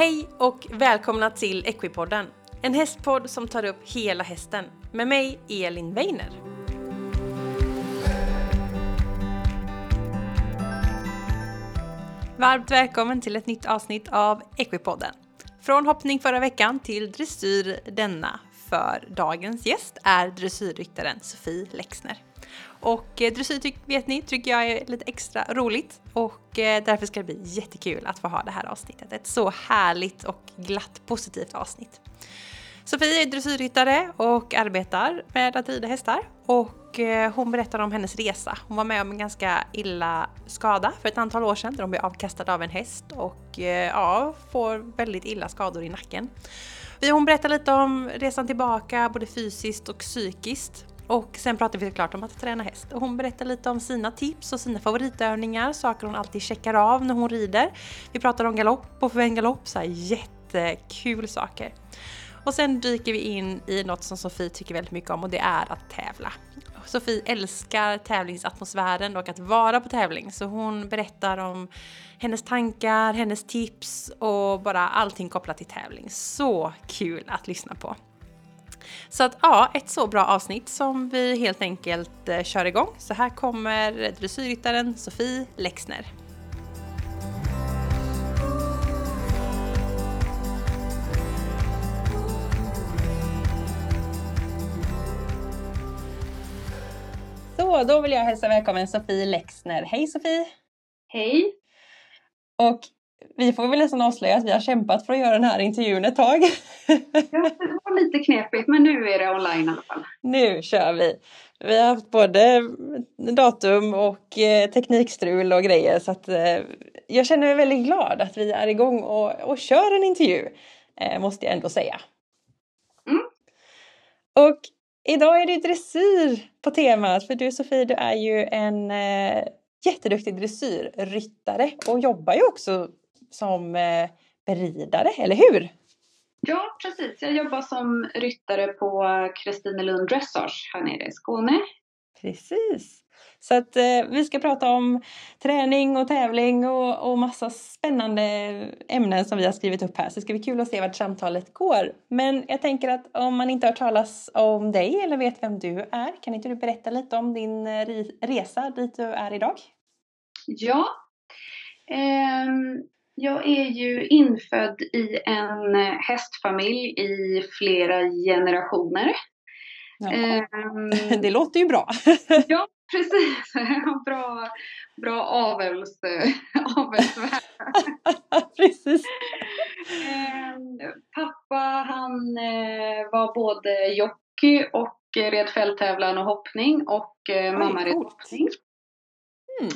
Hej och välkomna till Equipodden, en hästpodd som tar upp hela hästen med mig Elin Weiner. Varmt välkommen till ett nytt avsnitt av Equipodden. Från hoppning förra veckan till dressyr denna, för dagens gäst är dressyrryttaren Sofie Lexner. Och eh, dressyr vet ni, tycker jag är lite extra roligt och eh, därför ska det bli jättekul att få ha det här avsnittet. Ett så härligt och glatt positivt avsnitt. Sofie är dressyrryttare och arbetar med att rida hästar och eh, hon berättar om hennes resa. Hon var med om en ganska illa skada för ett antal år sedan där hon blev avkastad av en häst och eh, ja, får väldigt illa skador i nacken. Hon berättar lite om resan tillbaka både fysiskt och psykiskt och sen pratar vi såklart om att träna häst. Och hon berättar lite om sina tips och sina favoritövningar, saker hon alltid checkar av när hon rider. Vi pratar om galopp och för en galopp, så här jättekul saker. Och sen dyker vi in i något som Sofie tycker väldigt mycket om och det är att tävla. Sofie älskar tävlingsatmosfären och att vara på tävling så hon berättar om hennes tankar, hennes tips och bara allting kopplat till tävling. Så kul att lyssna på! Så att ja, ett så bra avsnitt som vi helt enkelt eh, kör igång. Så här kommer dressyrryttaren Sofie Lexner. Så, då vill jag hälsa välkommen Sofie Lexner. Hej Sofie! Hej! Och vi får väl nästan avslöja att vi har kämpat för att göra den här intervjun ett tag. ja, det var lite knepigt men nu är det online i alla fall. Nu kör vi! Vi har haft både datum och eh, teknikstrul och grejer så att eh, jag känner mig väldigt glad att vi är igång och, och kör en intervju. Eh, måste jag ändå säga. Mm. Och idag är det dressyr på temat för du Sofie du är ju en jätteduktig dressyrryttare och jobbar ju också som eh, beridare, eller hur? Ja, precis. Jag jobbar som ryttare på Kristinelund Dressage här nere i Skåne. Precis. Så att eh, vi ska prata om träning och tävling och, och massa spännande ämnen som vi har skrivit upp här. Så det ska bli kul att se vart samtalet går. Men jag tänker att om man inte har hört talas om dig eller vet vem du är, kan inte du berätta lite om din eh, resa dit du är idag? Ja. Eh, jag är ju infödd i en hästfamilj i flera generationer. Um, det låter ju bra. ja, precis. bra bra avels, precis. Um, pappa han uh, var både jockey och red fälttävlan och hoppning och uh, mamma red hoppning. Mm.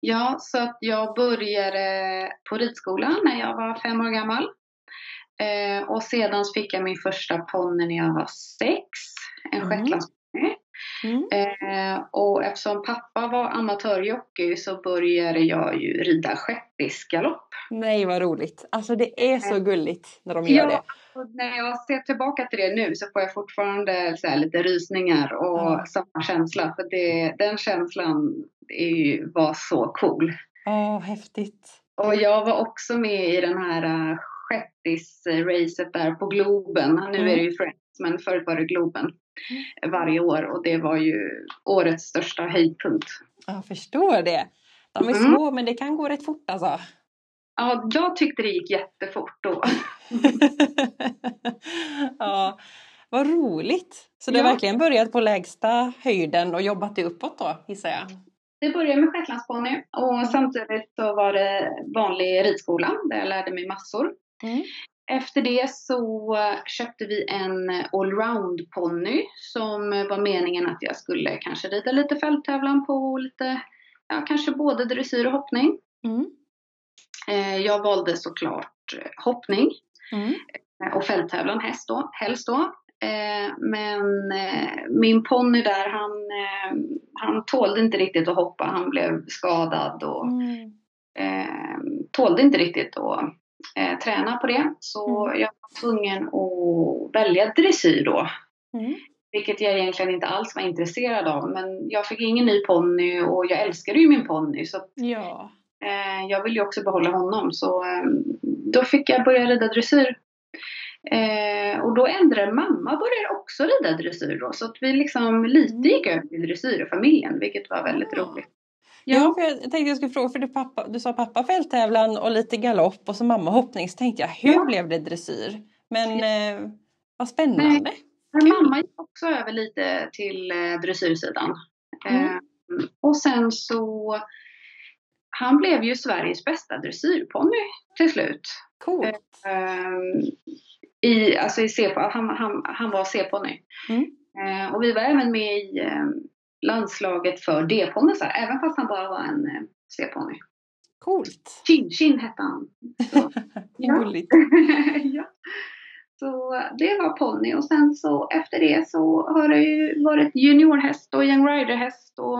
Ja, så att jag började på ridskolan när jag var fem år gammal. Eh, och sedan fick jag min första ponny när jag var sex, en mm. Mm. Eh, och eftersom pappa var amatörjockey så började jag ju rida shettisgalopp. Nej vad roligt! Alltså det är så eh, gulligt när de gör ja, det. när jag ser tillbaka till det nu så får jag fortfarande så lite rysningar och mm. samma känsla. För det, den känslan är, var så cool. Åh, oh, häftigt! Och jag var också med i den här uh, shettis-racet där på Globen. Nu mm. är det ju Friends, men förut var det Globen mm. Varje år och det var ju årets största höjdpunkt. Jag förstår det. De är mm. små men det kan gå rätt fort alltså. Ja, jag tyckte det gick jättefort då. ja, vad roligt! Så du har verkligen börjat på lägsta höjden och jobbat dig uppåt då gissar jag? Det började med shetlandsponny och samtidigt så var det vanlig ridskola där jag lärde mig massor. Mm. Efter det så köpte vi en allround-ponny som var meningen att jag skulle kanske rida lite fälttävlan på lite, ja kanske både dressyr och hoppning. Mm. Eh, jag valde såklart hoppning mm. och fälttävlan häst då, helst då. Eh, men eh, min ponny där han, han tålde inte riktigt att hoppa. Han blev skadad och mm. tålde inte riktigt att eh, träna på det. Så mm. jag var tvungen att välja dressyr då. Mm. Vilket jag egentligen inte alls var intresserad av. Men jag fick ingen ny ponny och jag älskade ju min ponny. Så ja. eh, jag ville ju också behålla honom. Så eh, då fick jag börja rida dressyr. Eh, och då ändrade mamma började också rida dressyr då, så att vi liksom lite gick över till dressyrfamiljen, vilket var väldigt Ja. roligt. Ja, för jag tänkte jag skulle fråga, för du, pappa, du sa pappa fälttävlan och lite galopp och så mamma hoppning. Så tänkte jag, hur Ja. blev det dressyr? Men eh, vad spännande. Men Kul. mamma gick också över lite till eh, dressyrsidan. Mm. Eh, och sen så, han blev ju Sveriges bästa dressyrponny till slut. Coolt. Ehm, i, alltså i C, han, han, han var C-ponny. Mm. Eh, och vi var även med i eh, landslaget för D-ponnysar, även fast han bara var en eh, C-ponny. Coolt. Chin Chin hette han. Så, ja. Ja. Så det var ponny och sen så efter det så har det ju varit juniorhäst och young rider-häst och,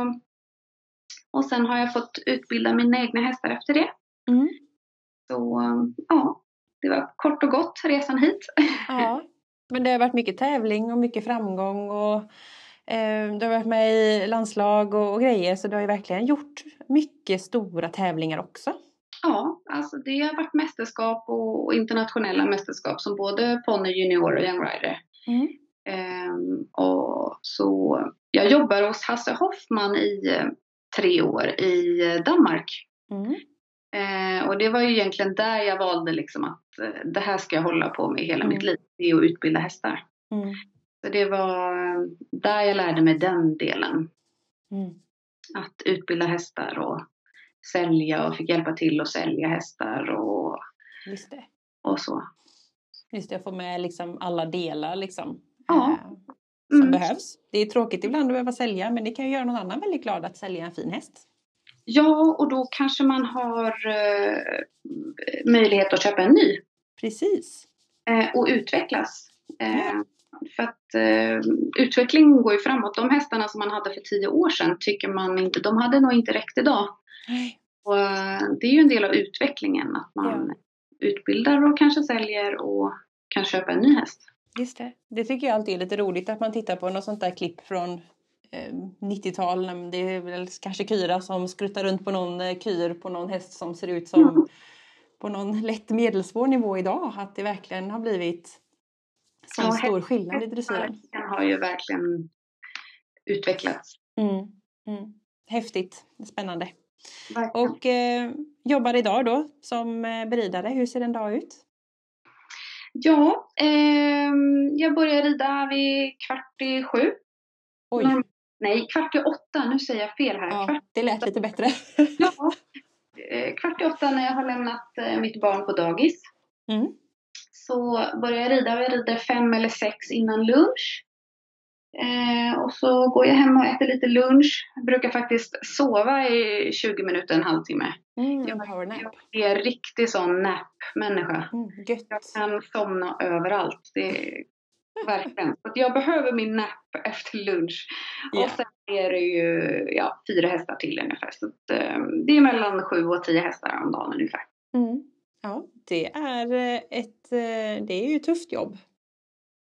och sen har jag fått utbilda mina egna hästar efter det. Mm. Så ja, det var kort och gott resan hit. Ja. Men det har varit mycket tävling och mycket framgång och du har varit med i landslag och, och grejer så du har ju verkligen gjort mycket stora tävlingar också. Ja, alltså det har varit mästerskap och, internationella mästerskap som både ponny, junior och young rider. Mm. Ehm, och så jag jobbar hos Hasse Hoffman i eh, tre år i eh, Danmark. Mm. Eh, och det var ju egentligen där jag valde liksom att eh, det här ska jag hålla på med hela Mm. mitt liv, det är att utbilda hästar. Så det var där jag lärde mig den delen. Mm. Att utbilda hästar och sälja och fick hjälpa till att sälja hästar och, Just det. och så. Just det, att få med liksom alla delar liksom. Ja. eh, som Mm. behövs. Det är tråkigt ibland att behöva sälja men det kan ju göra någon annan väldigt glad att sälja en fin häst. Ja, och då kanske man har eh, möjlighet att köpa en ny Precis. eh, och utvecklas. Eh, för att eh, utvecklingen går ju framåt. De hästarna som man hade för tio år sedan tycker man inte, de hade nog inte räckt idag. Nej. Och, eh, det är ju en del av utvecklingen att man utbildar och kanske säljer och kan köpa en ny häst. Just det. Det tycker jag alltid är lite roligt att man tittar på något sånt där klipp från eh, 90-tal. när Det är väl kanske Kyra som skruttar runt på någon eh, kyr på någon häst som ser ut som Mm. på någon lätt medelsvår nivå idag. Att det verkligen har blivit så Ja, stor skillnad i dressyren. Den har ju verkligen utvecklats. Mm. Mm. Häftigt, spännande. Verkligen. Och eh, jobbar idag då som eh, beridare. Hur ser en dag ut? Ja, ehm, jag börjar rida vid kvart i sju. Oj, Norm- Nej, kvart i åtta. Nu säger jag fel här. ja, Kvart, det lät lite bättre. ja, eh, kvart i åtta när jag har lämnat eh, mitt barn på dagis. Mm. Så börjar jag rida. Jag rider fem eller sex innan lunch. Eh, och så går jag hem och äter lite lunch. Jag brukar faktiskt sova i 20 minuter, en halvtimme. Mm, en Ja, powernap. Jag är en riktig sån nap-människa. Mm. Jag kan somna överallt. Det är verkligen. Så att jag behöver min nap efter lunch. Ja. Och sen är det ju ja, fyra hästar till ungefär. Så att, eh, det är mellan sju och tio hästar om dagen ungefär. Mm. Ja, det är eh, ett, eh, det är ju ett tufft jobb.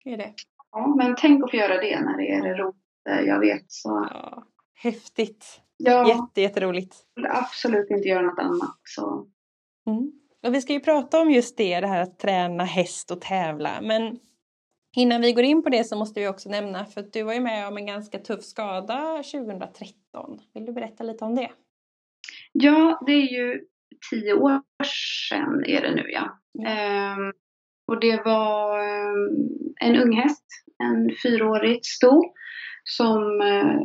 Är det. Ja, men tänk att få göra det när det är roligt. eh, Jag vet så. Ja, häftigt. Jag Jätte, jätteroligt. absolut inte göra något annat. Så. Mm. Och vi ska ju prata om just det, det här att träna häst och tävla. Men innan vi går in på det så måste vi också nämna, för att du var ju med om en ganska tuff skada 2013. Vill du berätta lite om det? Ja, det är ju tio år sedan är det nu ja. Ehm, och det var ehm, en ung häst, en fyraårig sto, som eh,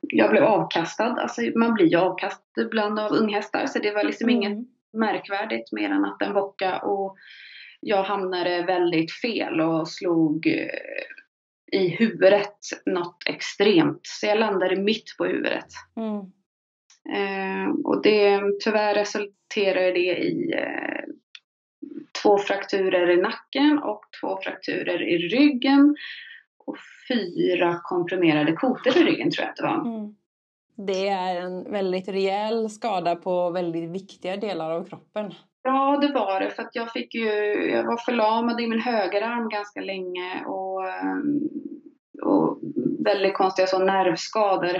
jag blev avkastad. Alltså man blir ju avkastad ibland av unghästar så det var liksom inget Mm. märkvärdigt mer än att den bockade och jag hamnade väldigt fel och slog eh, i huvudet något extremt. Så jag landade mitt på huvudet. Mm. Eh, och det, tyvärr resulterade det i eh, två frakturer i nacken och två frakturer i ryggen. Och fyra komprimerade kotor i ryggen tror jag att det var. Mm. Det är en väldigt rejäl skada på väldigt viktiga delar av kroppen. Ja, det var det. För att jag fick ju, jag var förlamad i min högerarm ganska länge och, ehm, och väldigt konstiga så nervskador.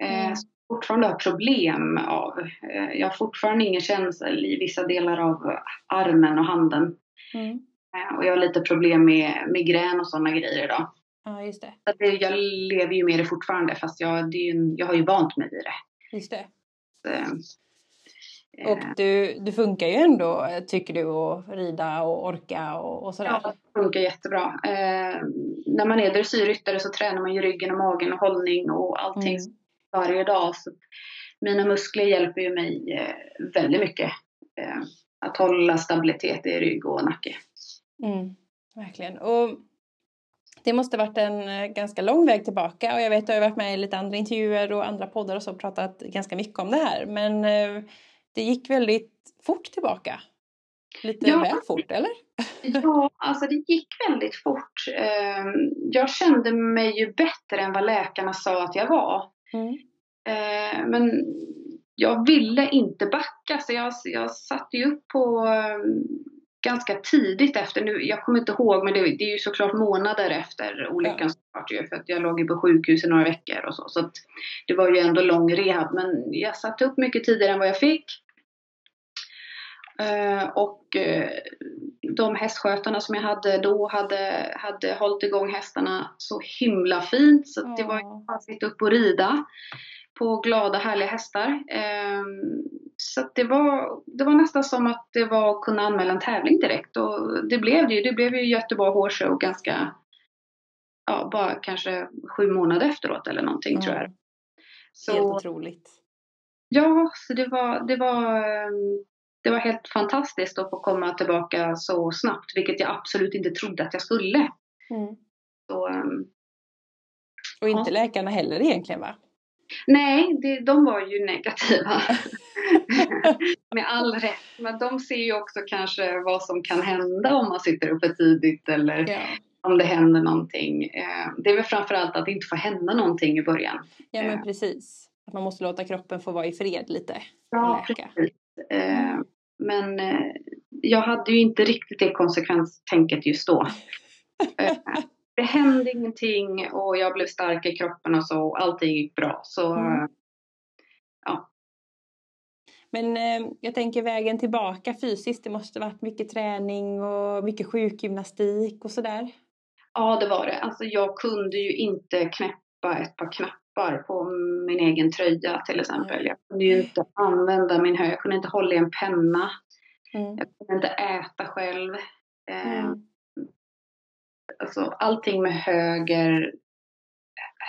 Eh, Mm. så fortfarande har problem av. Eh, jag har fortfarande ingen känsel i vissa delar av armen och handen. Mm. Eh, och jag har lite problem med migrän och sådana grejer idag. Ja, just det. Så det, jag lever ju med det fortfarande fast jag, det ju, jag har ju vant mig vid det. Just det. Så, eh, och du, du funkar ju ändå, tycker du, att rida och orka och, och sådär? Ja, det funkar jättebra. Eh, när man är dressyrryttare så tränar man ju ryggen och magen och hållning och allting mm. Varje dag. Så mina muskler hjälper ju mig eh, väldigt mycket. Eh, att hålla stabilitet i rygg och nacke. Mm, verkligen. Och det måste varit en eh, ganska lång väg tillbaka och jag vet att du har varit med i lite andra intervjuer och andra poddar och så pratat ganska mycket om det här. Men det gick väldigt fort tillbaka. Lite ja, väl fort, eller? Ja, alltså det gick väldigt fort. Jag kände mig ju bättre än vad läkarna sa att jag var. Mm. Ehm, men jag ville inte backa så jag, jag satte ju upp på ehm, ganska tidigt efter, nu, jag kommer inte ihåg men det, det är ju såklart månader efter olyckan ja. ju, för att jag låg ju på sjukhus i några veckor och så. Så det var ju ändå lång rehab men jag satte upp mycket tidigare än vad jag fick. Uh, och uh, de hästskötarna som jag hade då hade, hade hållit igång hästarna så himla fint så det var ju bara att sitta upp och rida på glada härliga hästar. Um, så det var, det var nästan som att det var att kunna anmäla en tävling direkt och det blev det ju. Det blev ju Göteborg Horse Show ganska, ja bara kanske sju månader efteråt eller någonting mm. tror jag. Så, helt otroligt. Ja, så det var, det var, det var helt fantastiskt att få komma tillbaka så snabbt, vilket jag absolut inte trodde att jag skulle. Mm. Så, och inte ja. läkarna heller egentligen va? Nej, det, de var ju negativa. Med all rätt. Men de ser ju också kanske vad som kan hända om man sitter uppe tidigt eller ja. om det händer någonting. Eh, det är väl framförallt att det inte får hända någonting i början. Ja, men eh. precis. Att man måste låta kroppen få vara i fred lite. Ja, precis. Mm. Men jag hade ju inte riktigt det konsekvenstänket just då. det hände ingenting och jag blev stark i kroppen och så. Och allting gick bra. Så mm. ja. Men eh, jag tänker vägen tillbaka fysiskt. Det måste varit mycket träning och mycket sjukgymnastik och sådär. Ja, det var det. Alltså jag kunde ju inte knäppa ett par knappar på min egen tröja till exempel. Mm. Jag kunde ju inte använda min hög. Jag kunde inte hålla i en penna. Mm. Jag kunde inte äta själv. Eh, mm alltså allting med höger,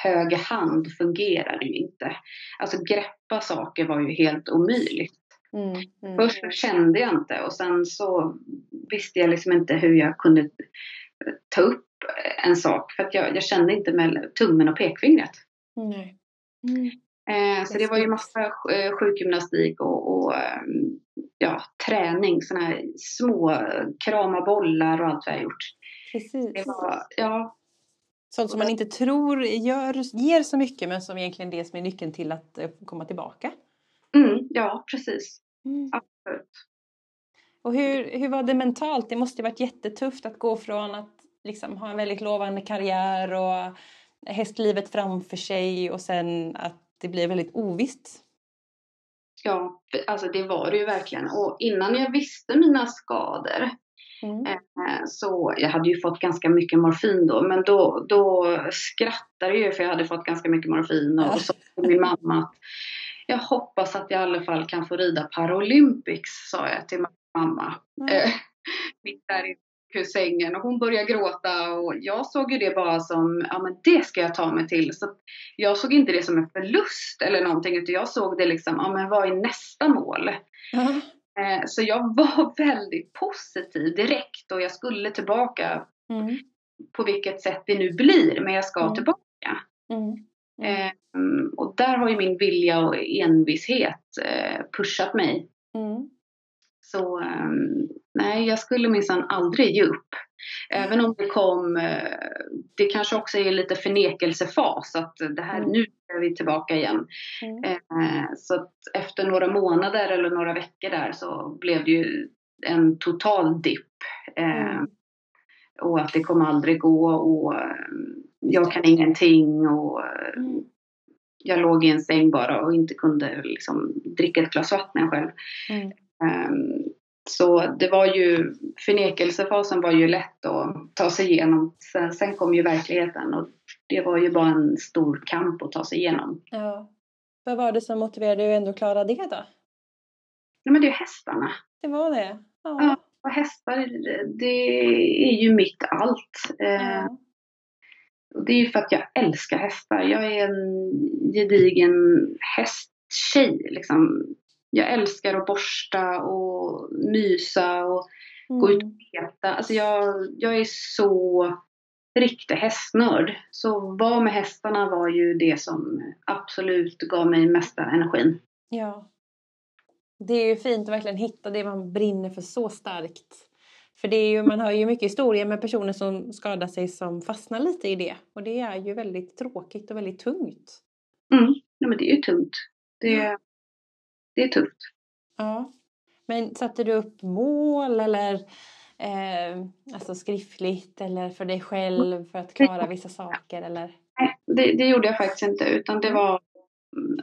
höger hand fungerade ju inte. Alltså greppa saker var ju helt omöjligt. Mm, mm. Först kände jag inte och sen så visste jag liksom inte hur jag kunde ta upp en sak för att jag, jag kände inte med tummen och pekfingret. Mm. Eh, så det var ju massa eh, sjukgymnastik och, och ehm, ja, träning, sådana här små krama bollar och allt vad jag gjort. Precis. Det var, ja. Sånt som man inte tror gör, ger så mycket men som egentligen är det som är nyckeln till att eh, komma tillbaka. Mm, ja, precis. Mm. Absolut. Och hur, hur var det mentalt? Det måste ju varit jättetufft att gå från att liksom ha en väldigt lovande karriär och hästlivet framför sig och sen att det blir väldigt ovisst. Ja, alltså det var det ju verkligen. Och innan jag visste mina skador Mm. Eh, så jag hade ju fått ganska mycket morfin då, men då, då skrattade jag för jag hade fått ganska mycket morfin och, och sa till min mamma att jag hoppas att jag i alla fall kan få rida Paralympics, sa jag till mamma. Mm. Mitt där i sängen och hon började gråta och jag såg ju det bara som, ja men det ska jag ta mig till. Så jag såg inte det som en förlust eller någonting utan jag såg det liksom, ja men vad är nästa mål? Mm. Eh, så jag var väldigt positiv direkt och jag skulle tillbaka mm. på vilket sätt det nu blir, men jag ska mm. tillbaka. Mm. Eh, och där har ju min vilja och envishet eh, pushat mig. Mm. Så ehm, nej, jag skulle minsann aldrig ge upp. Även om det kom, det kanske också är lite förnekelsefas att det här, mm. nu är vi tillbaka igen. Mm. Eh, så efter några månader eller några veckor där så blev det ju en total dipp. Eh, mm. Och att det kommer aldrig gå och jag kan ingenting och mm. jag låg i en säng bara och inte kunde liksom dricka ett glas vatten själv. Mm. Så det var ju, förnekelsefasen var ju lätt att ta sig igenom. Sen, sen kom ju verkligheten och det var ju bara en stor kamp att ta sig igenom. Ja. Vad var det som motiverade dig att ändå klara det då? Ja, men det är hästarna. Det var det? Ja. ja och hästar, det är ju mitt allt. Ja. Eh, och det är ju för att jag älskar hästar. Jag är en gedigen hästtjej. Liksom. Jag älskar att borsta och mysa och mm. gå ut och peta. Alltså jag, jag är så riktig hästnörd. Så vara med hästarna var ju det som absolut gav mig mesta energin. Ja. Det är ju fint att verkligen hitta det man brinner för så starkt. För det är ju, man hör ju mycket historier med personer som skadar sig som fastnar lite i det. Och det är ju väldigt tråkigt och väldigt tungt. Mm, ja men det är ju tungt. Det, ja. Det är tufft. Ja. Men satte du upp mål eller eh, alltså skriftligt eller för dig själv för att klara vissa saker eller? Nej, det, det gjorde jag faktiskt inte utan det var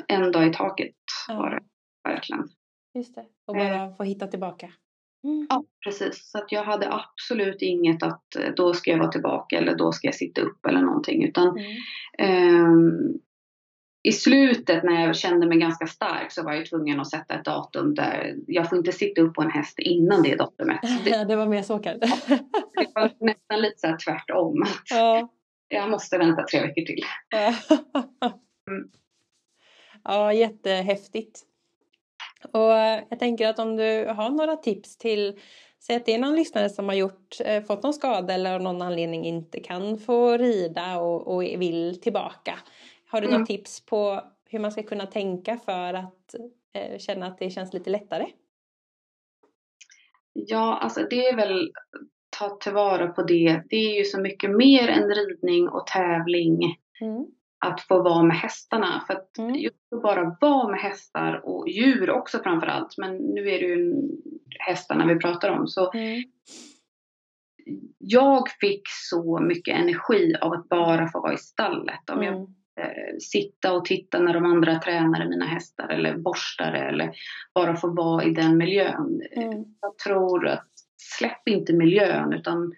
en dag i taget ja. var det verkligen. Just det, och bara eh. få hitta tillbaka. Mm. Ja, precis. Så att jag hade absolut inget att eh, då ska jag vara tillbaka eller då ska jag sitta upp eller någonting. Utan mm. um, i slutet när jag kände mig ganska stark så var jag tvungen att sätta ett datum där jag får inte sitta upp på en häst innan det datumet. Det, det var mer så kanske? det var nästan lite så här tvärtom. Ja. Jag måste vänta tre veckor till. mm. Ja, jättehäftigt. Och jag tänker att om du har några tips till Säg att det är någon lyssnare som har gjort, eh, fått någon skada eller av någon anledning inte kan få rida och, och vill tillbaka. Har du mm. något tips på hur man ska kunna tänka för att eh, känna att det känns lite lättare? Ja, alltså det är väl ta tillvara på det. Det är ju så mycket mer än ridning och tävling. Mm att få vara med hästarna. För att mm. just att bara vara med hästar och djur också framförallt. Men nu är det ju hästarna vi pratar om. Så mm. Jag fick så mycket energi av att bara få vara i stallet. Om jag mm. Eh, sitta och titta när de andra tränar mina hästar eller borstar eller bara få vara i den miljön. Mm. Jag tror att släpp inte miljön utan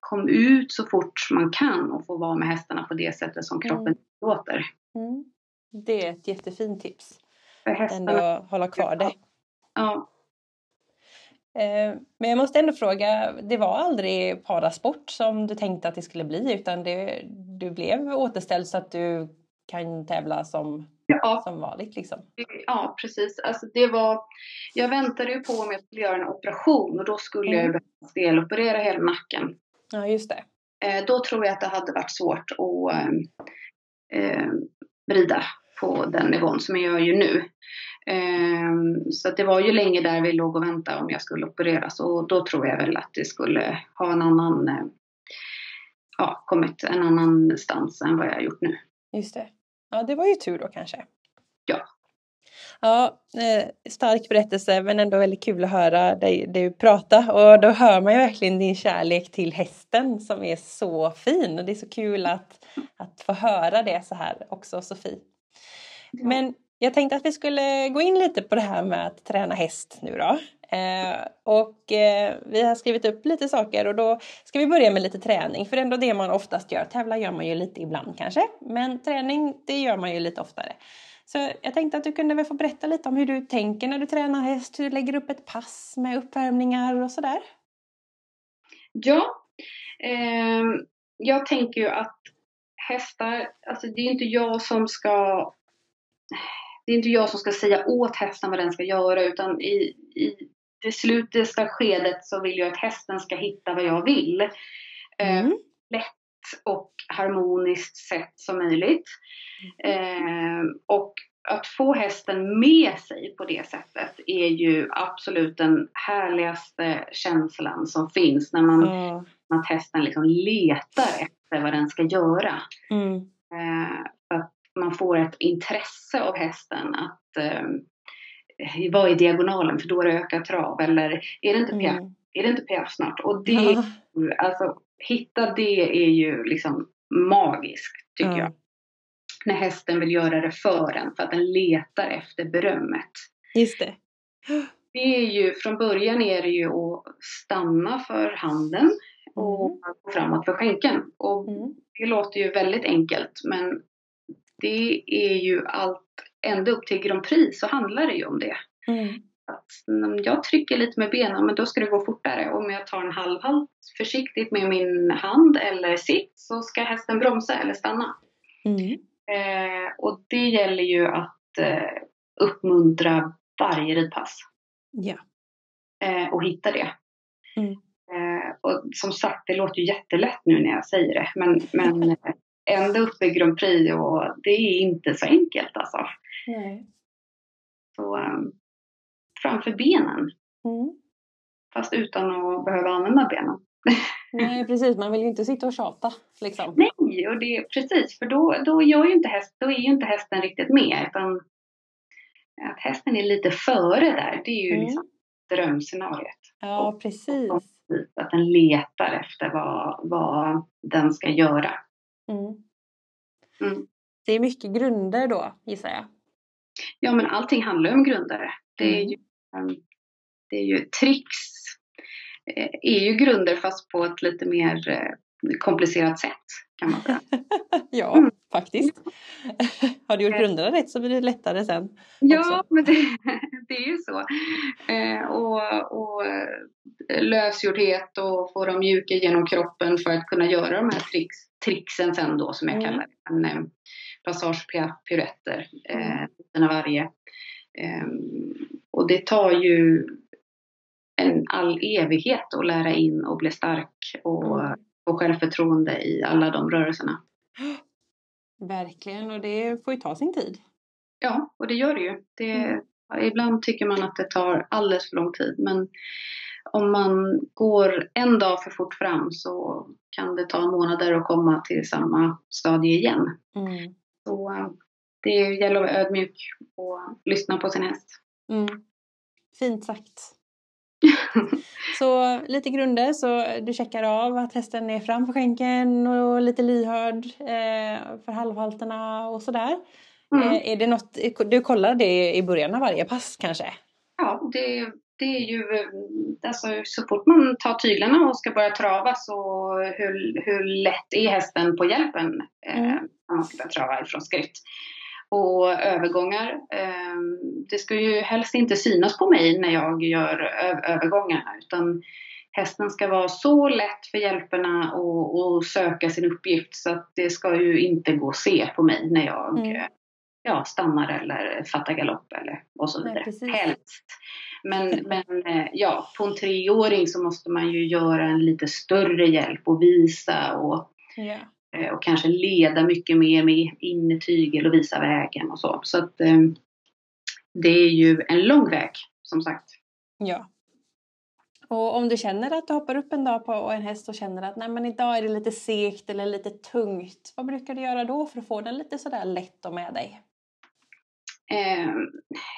kom ut så fort man kan och få vara med hästarna på det sättet som kroppen mm. låter. Mm. Det är ett jättefint tips. För hästarna. Ändå hålla kvar det. Ja. Eh, men jag måste ändå fråga, det var aldrig parasport som du tänkte att det skulle bli utan det, du blev återställd så att du kan tävla som, ja. som vanligt liksom? Ja, precis. Alltså det var, jag väntade ju på om jag skulle göra en operation och då skulle mm. jag deloperera hela nacken. Ja, just det. Eh, då tror jag att det hade varit svårt att eh, rida på den nivån som jag gör ju nu. Eh, så det var ju länge där vi låg och väntade om jag skulle opereras och då tror jag väl att det skulle ha en annan, eh, ja, kommit en annanstans än vad jag har gjort nu. Just det. Ja, det var ju tur då kanske. Ja, Ja, eh, stark berättelse men ändå väldigt kul att höra dig, dig prata och då hör man ju verkligen din kärlek till hästen som är så fin och det är så kul att, att få höra det så här också Sofie. Men jag tänkte att vi skulle gå in lite på det här med att träna häst nu då. Eh, och eh, vi har skrivit upp lite saker och då ska vi börja med lite träning för det är ändå det man oftast gör. Tävla gör man ju lite ibland kanske men träning det gör man ju lite oftare. Så jag tänkte att du kunde väl få berätta lite om hur du tänker när du tränar häst, hur du lägger upp ett pass med uppvärmningar och sådär. Ja, eh, jag tänker ju att hästar, alltså det är inte jag som ska det är inte jag som ska säga åt hästen vad den ska göra utan i, i det slutliga skedet så vill jag att hästen ska hitta vad jag vill. Eh, mm. lätt och harmoniskt sätt som möjligt. Eh, och att få hästen med sig på det sättet är ju absolut den härligaste känslan som finns när man mm. att hästen liksom letar efter vad den ska göra. Mm. Eh, man får ett intresse av hästen att eh, vara i diagonalen för då är det ökat trav eller är det inte piaff, mm. är det inte piaff snart? Och det, ja. alltså hitta det är ju liksom magiskt tycker ja. jag. när hästen vill göra det för en, för att den letar efter berömmet. Just det. Det är ju, från början är det ju att stanna för handen och Mm. gå framåt för skänken. Och Mm. det låter ju väldigt enkelt, men det är ju allt, ända upp till Grand Prix så handlar det ju om det. Mm. Att om jag trycker lite med benen, men då ska det gå fortare. Om jag tar en halvhalt försiktigt med min hand eller sitt så ska hästen bromsa eller stanna. Mm. Eh, och det gäller ju att eh, uppmuntra varje ridpass Ja. eh, och hitta det. Mm. Eh, och som sagt, det låter ju jättelätt nu när jag säger det, men, men ända upp i Grand Prix och det är inte så enkelt alltså. Nej. Så eh, framför benen, Mm. fast utan att behöva använda benen. Nej, precis. Man vill ju inte sitta och tjata liksom. Nej, och det precis, för då, då, gör ju inte häst, då är ju inte hästen riktigt med, utan att hästen är lite före där, det är ju Mm. liksom drömscenariet. Ja, precis. Att den letar efter vad, vad den ska göra. Mm. Mm. Det är mycket grunder då, gissar jag. Ja, men allting handlar om grundare. Det är Mm. ju, um, det är ju tricks, eh, är ju grunder fast på ett lite mer eh, komplicerat sätt kan man säga. ja, Mm. faktiskt. Har du gjort grunderna rätt så blir det lättare sen. Ja, också. men det, det är ju så. Eh, och och eh, lösgjordhet och få dem mjuka genom kroppen för att kunna göra de här tricks, tricksen sen då som jag Mm. kallar det. En, eh, passage piruetter, eh, Mm. en av varje. Eh, och det tar ju en all evighet att lära in och bli stark och Mm. Få självförtroende i alla de rörelserna. Verkligen, och det får ju ta sin tid. Ja, och det gör det ju. Det, Mm. Ibland tycker man att det tar alldeles för lång tid, men om man går en dag för fort fram så kan det ta månader att komma till samma stadie igen. Mm. Så eh, det gäller att vara ödmjuk och lyssna på sin häst. Mm. Fint sagt. Så lite grunder, så du checkar av att hästen är framför skänken och lite lyhörd eh, för halvhalterna och sådär. Mm. Eh, är det något, du kollar det i början av varje pass kanske? Ja, det, det är ju eh, alltså, så fort man tar tyglarna och ska börja trava så hur, hur lätt är hästen på hjälpen eh, Mm. när man ska börja trava ifrån skritt. Och övergångar, eh, det ska ju helst inte synas på mig när jag gör övergångarna utan hästen ska vara så lätt för hjälperna och, och söka sin uppgift så att det ska ju inte gå att se på mig när jag Mm. ja, stannar eller fattar galopp eller och så Nej, vidare. precis. Helst. Men, men eh, ja, på en treåring så måste man ju göra en lite större hjälp och visa och, Ja. Eh, och kanske leda mycket mer med innertygel och visa vägen och så. Så att eh, det är ju en lång väg som sagt. ja. Och om du känner att du hoppar upp en dag på en häst och känner att nej men idag är det lite segt eller lite tungt. Vad brukar du göra då för att få den lite sådär lätt och med dig? Eh,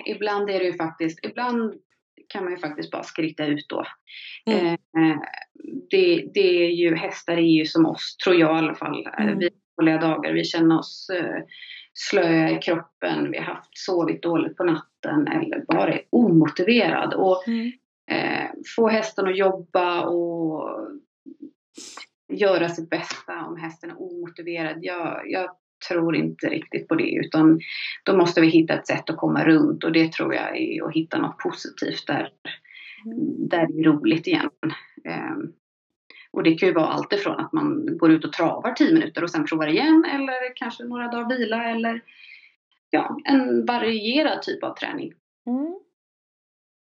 ibland är det ju faktiskt, ibland kan man ju faktiskt bara skritta ut då. Mm. Eh, det, det är ju, hästar är ju som oss, tror jag i alla fall. Mm. Vi dåliga dagar, vi känner oss eh, slöa i kroppen, vi har haft sovit dåligt på natten eller bara är omotiverad. Och Mm. eh, få hästen att jobba och göra sitt bästa om hästen är omotiverad. Jag, jag tror inte riktigt på det utan då måste vi hitta ett sätt att komma runt och det tror jag är att hitta något positivt där, Mm. där det är roligt igen. Ehm, och det kan ju vara allt ifrån att man går ut och travar 10 minuter och sen provar igen eller kanske några dagar vila eller ja, en varierad typ av träning. Mm.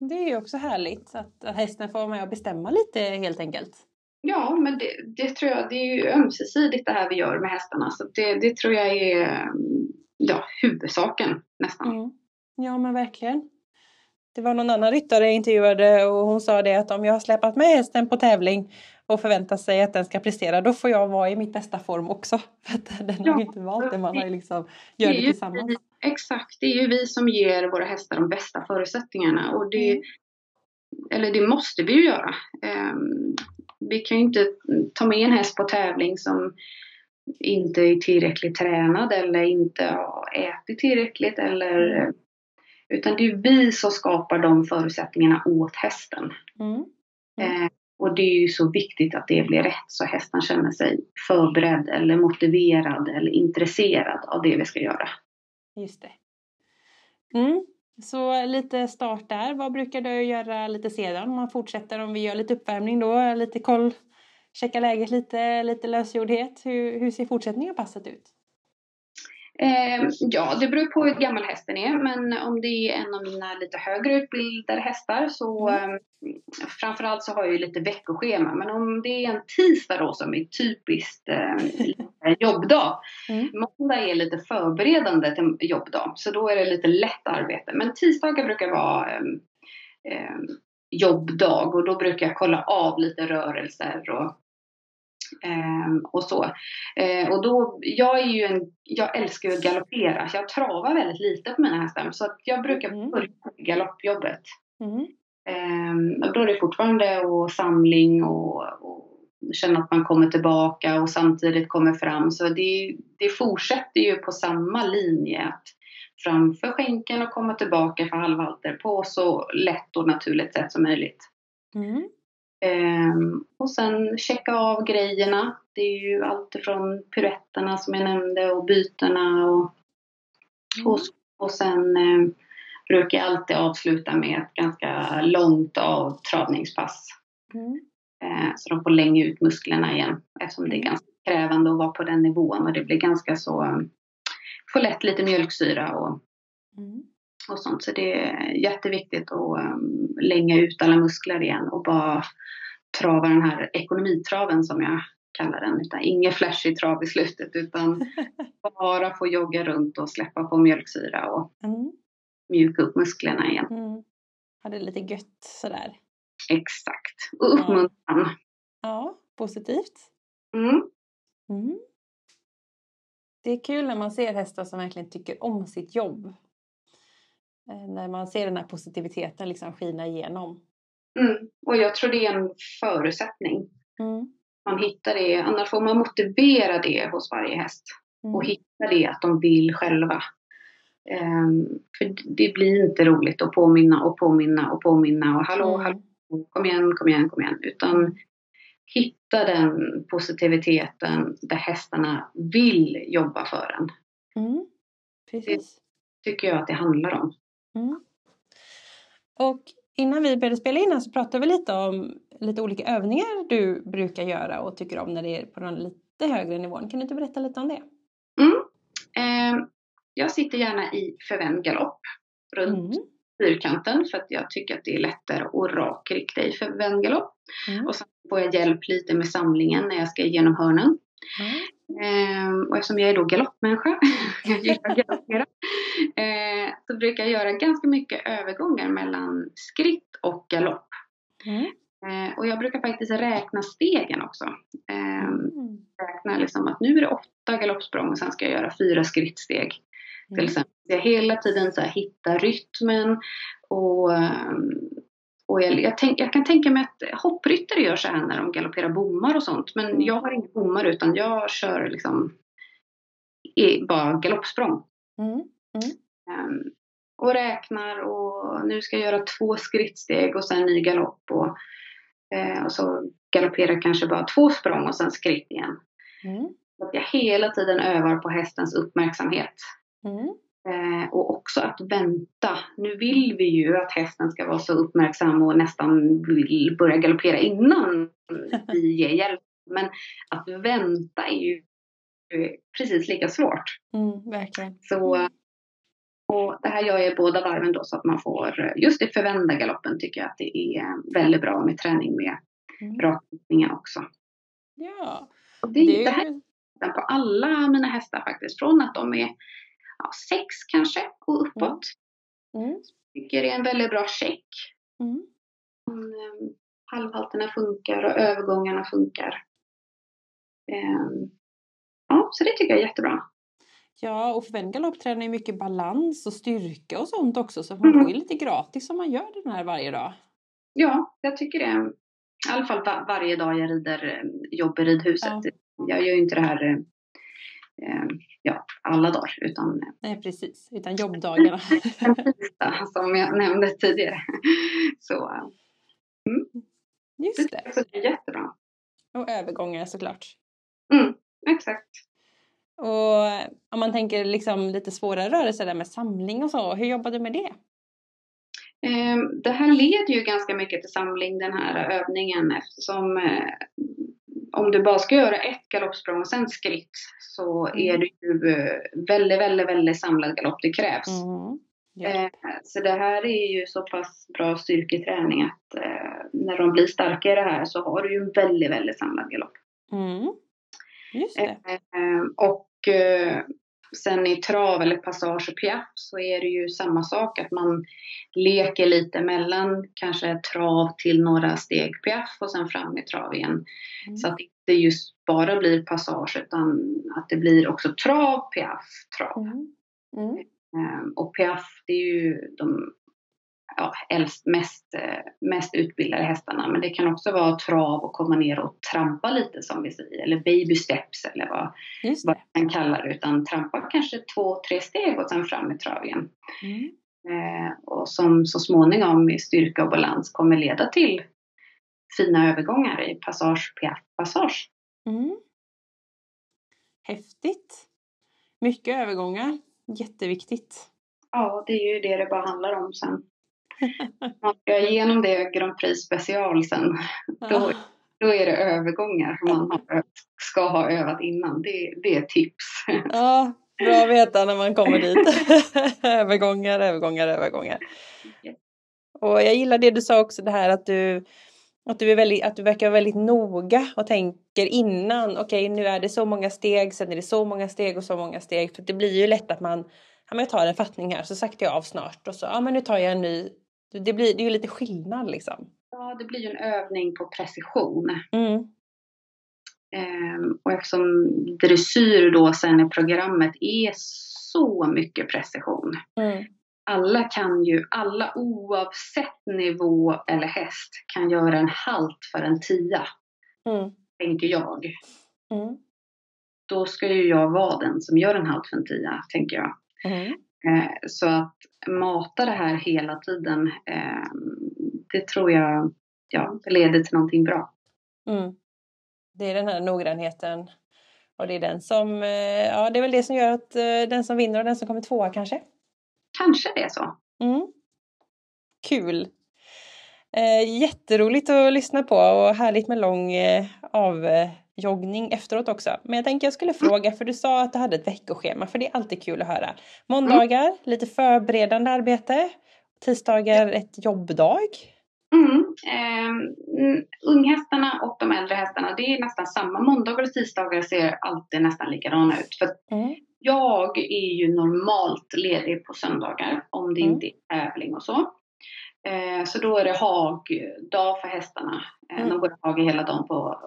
Det är ju också härligt att, att hästen får vara med och bestämma lite helt enkelt. Ja, men det, det tror jag, det är ju ömsesidigt det här vi gör med hästarna. Så det, det tror jag är mm, ja, huvudsaken nästan. Mm. Ja men verkligen. Det var någon annan ryttare jag intervjuade och hon sa det att om jag har släpat med hästen på tävling och förväntar sig att den ska prestera då får jag vara i mitt bästa form också. För att den har Ja, ju inte valt det, man har ju liksom Det gör det ju tillsammans. vi, exakt, det är ju vi som ger våra hästar de bästa förutsättningarna. Och det, Mm. Eller det måste vi ju göra. Ehm, vi kan ju inte ta med en häst på tävling som inte är tillräckligt tränad eller inte har ätit tillräckligt eller utan det är vi som skapar de förutsättningarna åt hästen. Mm. Mm. Eh, och det är ju så viktigt att det blir rätt så hästen känner sig förberedd eller motiverad eller intresserad av det vi ska göra. Just det. Mm. Så lite start där. Vad brukar du göra lite sedan? Om man fortsätter, om vi gör lite uppvärmning då, lite koll, checka läget lite, lite lösgjordhet. Hur, hur ser fortsättningen av passet ut? Eh, ja, det beror på hur gammal hästen är, men om det är en av mina lite högre utbildade hästar så mm. eh, framförallt så har jag ju lite veckoschema. Men om det är en tisdag då som är typiskt eh, jobbdag. Mm. Måndag är lite förberedande till jobbdag, så då är det lite lätt arbete. Men tisdagar brukar vara eh, jobbdag och då brukar jag kolla av lite rörelser och och så. Eh, och då, jag är ju en, jag älskar ju att galoppera, så jag travar väldigt lite på mina hästar. Så jag brukar mm. börja med galoppjobbet. Mm. Och då är det fortfarande och samling och, och känna att man kommer tillbaka och samtidigt kommer fram. Så det, det fortsätter ju på samma linje. Att framför skänken och komma tillbaka för halvhalter på så lätt och naturligt sätt som möjligt. Mm. Um, och sen checka av grejerna. Det är ju allt ifrån piruetterna som jag nämnde och bytena och, mm. och, och sen um, brukar jag alltid avsluta med ett ganska långt avtravningspass. Mm. Uh, så de får länge ut musklerna igen eftersom det är ganska krävande att vara på den nivån och det blir ganska så, um, får lätt lite mjölksyra och mm och sånt. Så det är jätteviktigt att um, länga ut alla muskler igen och bara trava den här ekonomitraven som jag kallar den. Utan ingen flashig trav i slutet utan bara få jogga runt och släppa på mjölksyra och mm. mjuka upp musklerna igen. Mm. Ha det lite gött sådär. Exakt. Och uppmuntran. Ja, ja positivt. Mm. Mm. Det är kul när man ser hästar som verkligen tycker om sitt jobb. Eh, när man ser den här positiviteten liksom skina igenom. Mm. Och jag tror det är en förutsättning. Mm. Man hittar det, annars får man motivera det hos varje häst. Mm. Och hitta det att de vill själva. Um, för det blir inte roligt att påminna och påminna och påminna och hallå, mm. hallå, kom igen, kom igen, kom igen. Utan hitta den positiviteten där hästarna vill jobba för en. Mm. Precis. Det tycker jag att det handlar om. Mm. Och innan vi började spela in så pratade vi lite om lite olika övningar du brukar göra och tycker om när det är på den lite högre nivån. Kan du inte berätta lite om det? Mm. Eh, jag sitter gärna i förvänd galopp runt mm. fyrkanten för att jag tycker att det är lättare att rakrikta i förvänd galopp. Mm. Och sen får jag hjälp lite med samlingen när jag ska igenom hörnen. Mm. Eh, och eftersom jag är då galoppmänniska, jag gillar att galoppera, eh, så brukar jag göra ganska mycket övergångar mellan skritt och galopp. Mm. Eh, och jag brukar faktiskt räkna stegen också. Eh, mm. Räkna liksom att nu är det åtta galoppsprång och sen ska jag göra fyra skrittsteg. Till mm. exempel. Jag hela tiden så här, hitta rytmen och ehm, och jag, jag, tänk, jag, kan tänka mig att hoppryttare gör så här när de galopperar bommar och sånt. Men mm. jag har inga bommar utan jag kör liksom i, bara galoppsprång. Mm. Mm. Um, och räknar och nu ska jag göra två skrittsteg och sen ny galopp. Och, uh, och så galopperar kanske bara två språng och sen skritt igen. Mm. Så att jag hela tiden övar på hästens uppmärksamhet. Eh, och också att vänta. Nu vill vi ju att hästen ska vara så uppmärksam och nästan vill börja galoppera innan vi ger hjälp. Men att vänta är ju precis lika svårt. Mm, verkligen. Så, och det här gör jag i båda varven då så att man får, just i förvända galoppen tycker jag att det är väldigt bra med träning med mm. rakriktningen också. Ja. Det, det, det här är på alla mina hästar faktiskt. Från att de är ja, sex kanske och uppåt. Mm. Mm. Tycker det är en väldigt bra check. Mm. Um, halvhalterna funkar och övergångarna funkar. Um, ja, så det tycker jag är jättebra. Ja, och för en galoppträning är mycket balans och styrka och sånt också. Så man mm. får ju lite gratis om man gör den här varje dag. Ja, jag tycker det. I alla fall var, varje dag jag rider, jobbar i ridhuset. Ja. Jag gör ju inte det här ja, alla dagar utan Nej, precis. Utan jobbdagarna. som jag nämnde tidigare. Så, mm. Just det. Så det är jättebra. Och övergångar såklart. Mm, exakt. Och om man tänker liksom lite svårare rörelser där med samling och så, hur jobbar du med det? Ehm, det här leder ju ganska mycket till samling, den här övningen eftersom eh, om du bara ska göra ett galoppsprång och sen skritt så mm. är det ju eh, väldigt, väldigt, väldigt samlad galopp det krävs. Mm. Yeah. Så det här är ju så pass bra styrketräning att eh, när de blir starka i det här så har du ju en väldigt, väldigt samlad galopp. Mm. Just det. Och sen i trav eller passage och piaff så är det ju samma sak att man leker lite mellan kanske trav till några steg piaff och sen fram i trav igen. Mm. Så att det inte just bara blir passage utan att det blir också trav, piaff, trav. Mm. Mm. Ehm, och piaff det är ju de ja, äldst, mest, eh, mest utbildade hästarna. Men det kan också vara trav och komma ner och trampa lite som vi säger. Eller baby steps eller vad, vad man kallar det. Utan trampa kanske två, tre steg och sen fram i trav igen. Mm. Eh, och som så småningom i styrka och balans kommer leda till fina övergångar i passage, piaff, passage. Mm. Häftigt! Mycket övergångar. Jätteviktigt. Ja, det är ju det det bara handlar om sen. Man ska igenom det Grand Prix special sen. Då, då är det övergångar som man har, ska ha övat innan. Det, det är tips. Ja, bra att veta när man kommer dit. övergångar, övergångar, övergångar. Och jag gillar det du sa också det här att du att du, är väldigt, att du verkar väldigt noga och tänker innan, okej okay, nu är det så många steg, sen är det så många steg och så många steg. För det blir ju lätt att man, ja men jag tar en fattning här så saktar jag av snart och så, ja men nu tar jag en ny det, blir, det är ju lite skillnad liksom. Ja, det blir ju en övning på precision. Mm. Ehm, och eftersom dressyr då sen i programmet är så mycket precision. Mm. Alla kan ju, alla oavsett nivå eller häst kan göra en halt för en tia. Mm. Tänker jag. Mm. Då ska ju jag vara den som gör en halt för en tia, tänker jag. Mm. Eh, så att mata det här hela tiden, eh, det tror jag ja, leder till någonting bra. Mm. Det är den här noggrannheten och det är den som, eh, ja det är väl det som gör att den som vinner och den som kommer tvåa kanske? Kanske det är så. Mm. Kul! jätteroligt att lyssna på och härligt med lång av joggning efteråt också. Men jag tänker jag skulle fråga, för du sa att du hade ett veckoschema, för det är alltid kul att höra. Måndagar, mm. lite förberedande arbete. Tisdagar, ett jobbdag. Mm. Eh, unghästarna och de äldre hästarna, det är nästan samma. Måndagar och tisdagar ser alltid nästan likadana ut. För mm. Jag är ju normalt ledig på söndagar om det mm. inte är tävling och så. Eh, så då är det hagdag för hästarna. Eh, mm. De går hag hela dagen på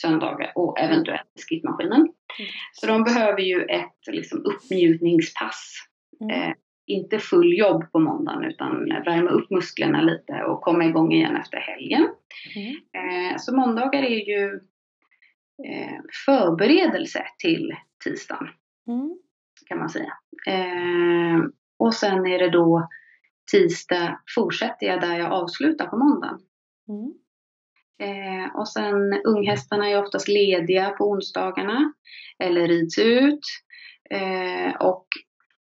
söndagar och eventuellt skrittmaskinen. Mm. Så de behöver ju ett liksom, uppmjukningspass. Mm. Eh, inte full jobb på måndagen utan värma upp musklerna lite och komma igång igen efter helgen. Mm. Eh, så måndagar är ju eh, förberedelse till tisdagen. Mm. Kan man säga. Eh, och sen är det då tisdag fortsätter jag där jag avslutar på måndagen. Eh, och sen unghästarna är oftast lediga på onsdagarna eller rids ut. Eh, och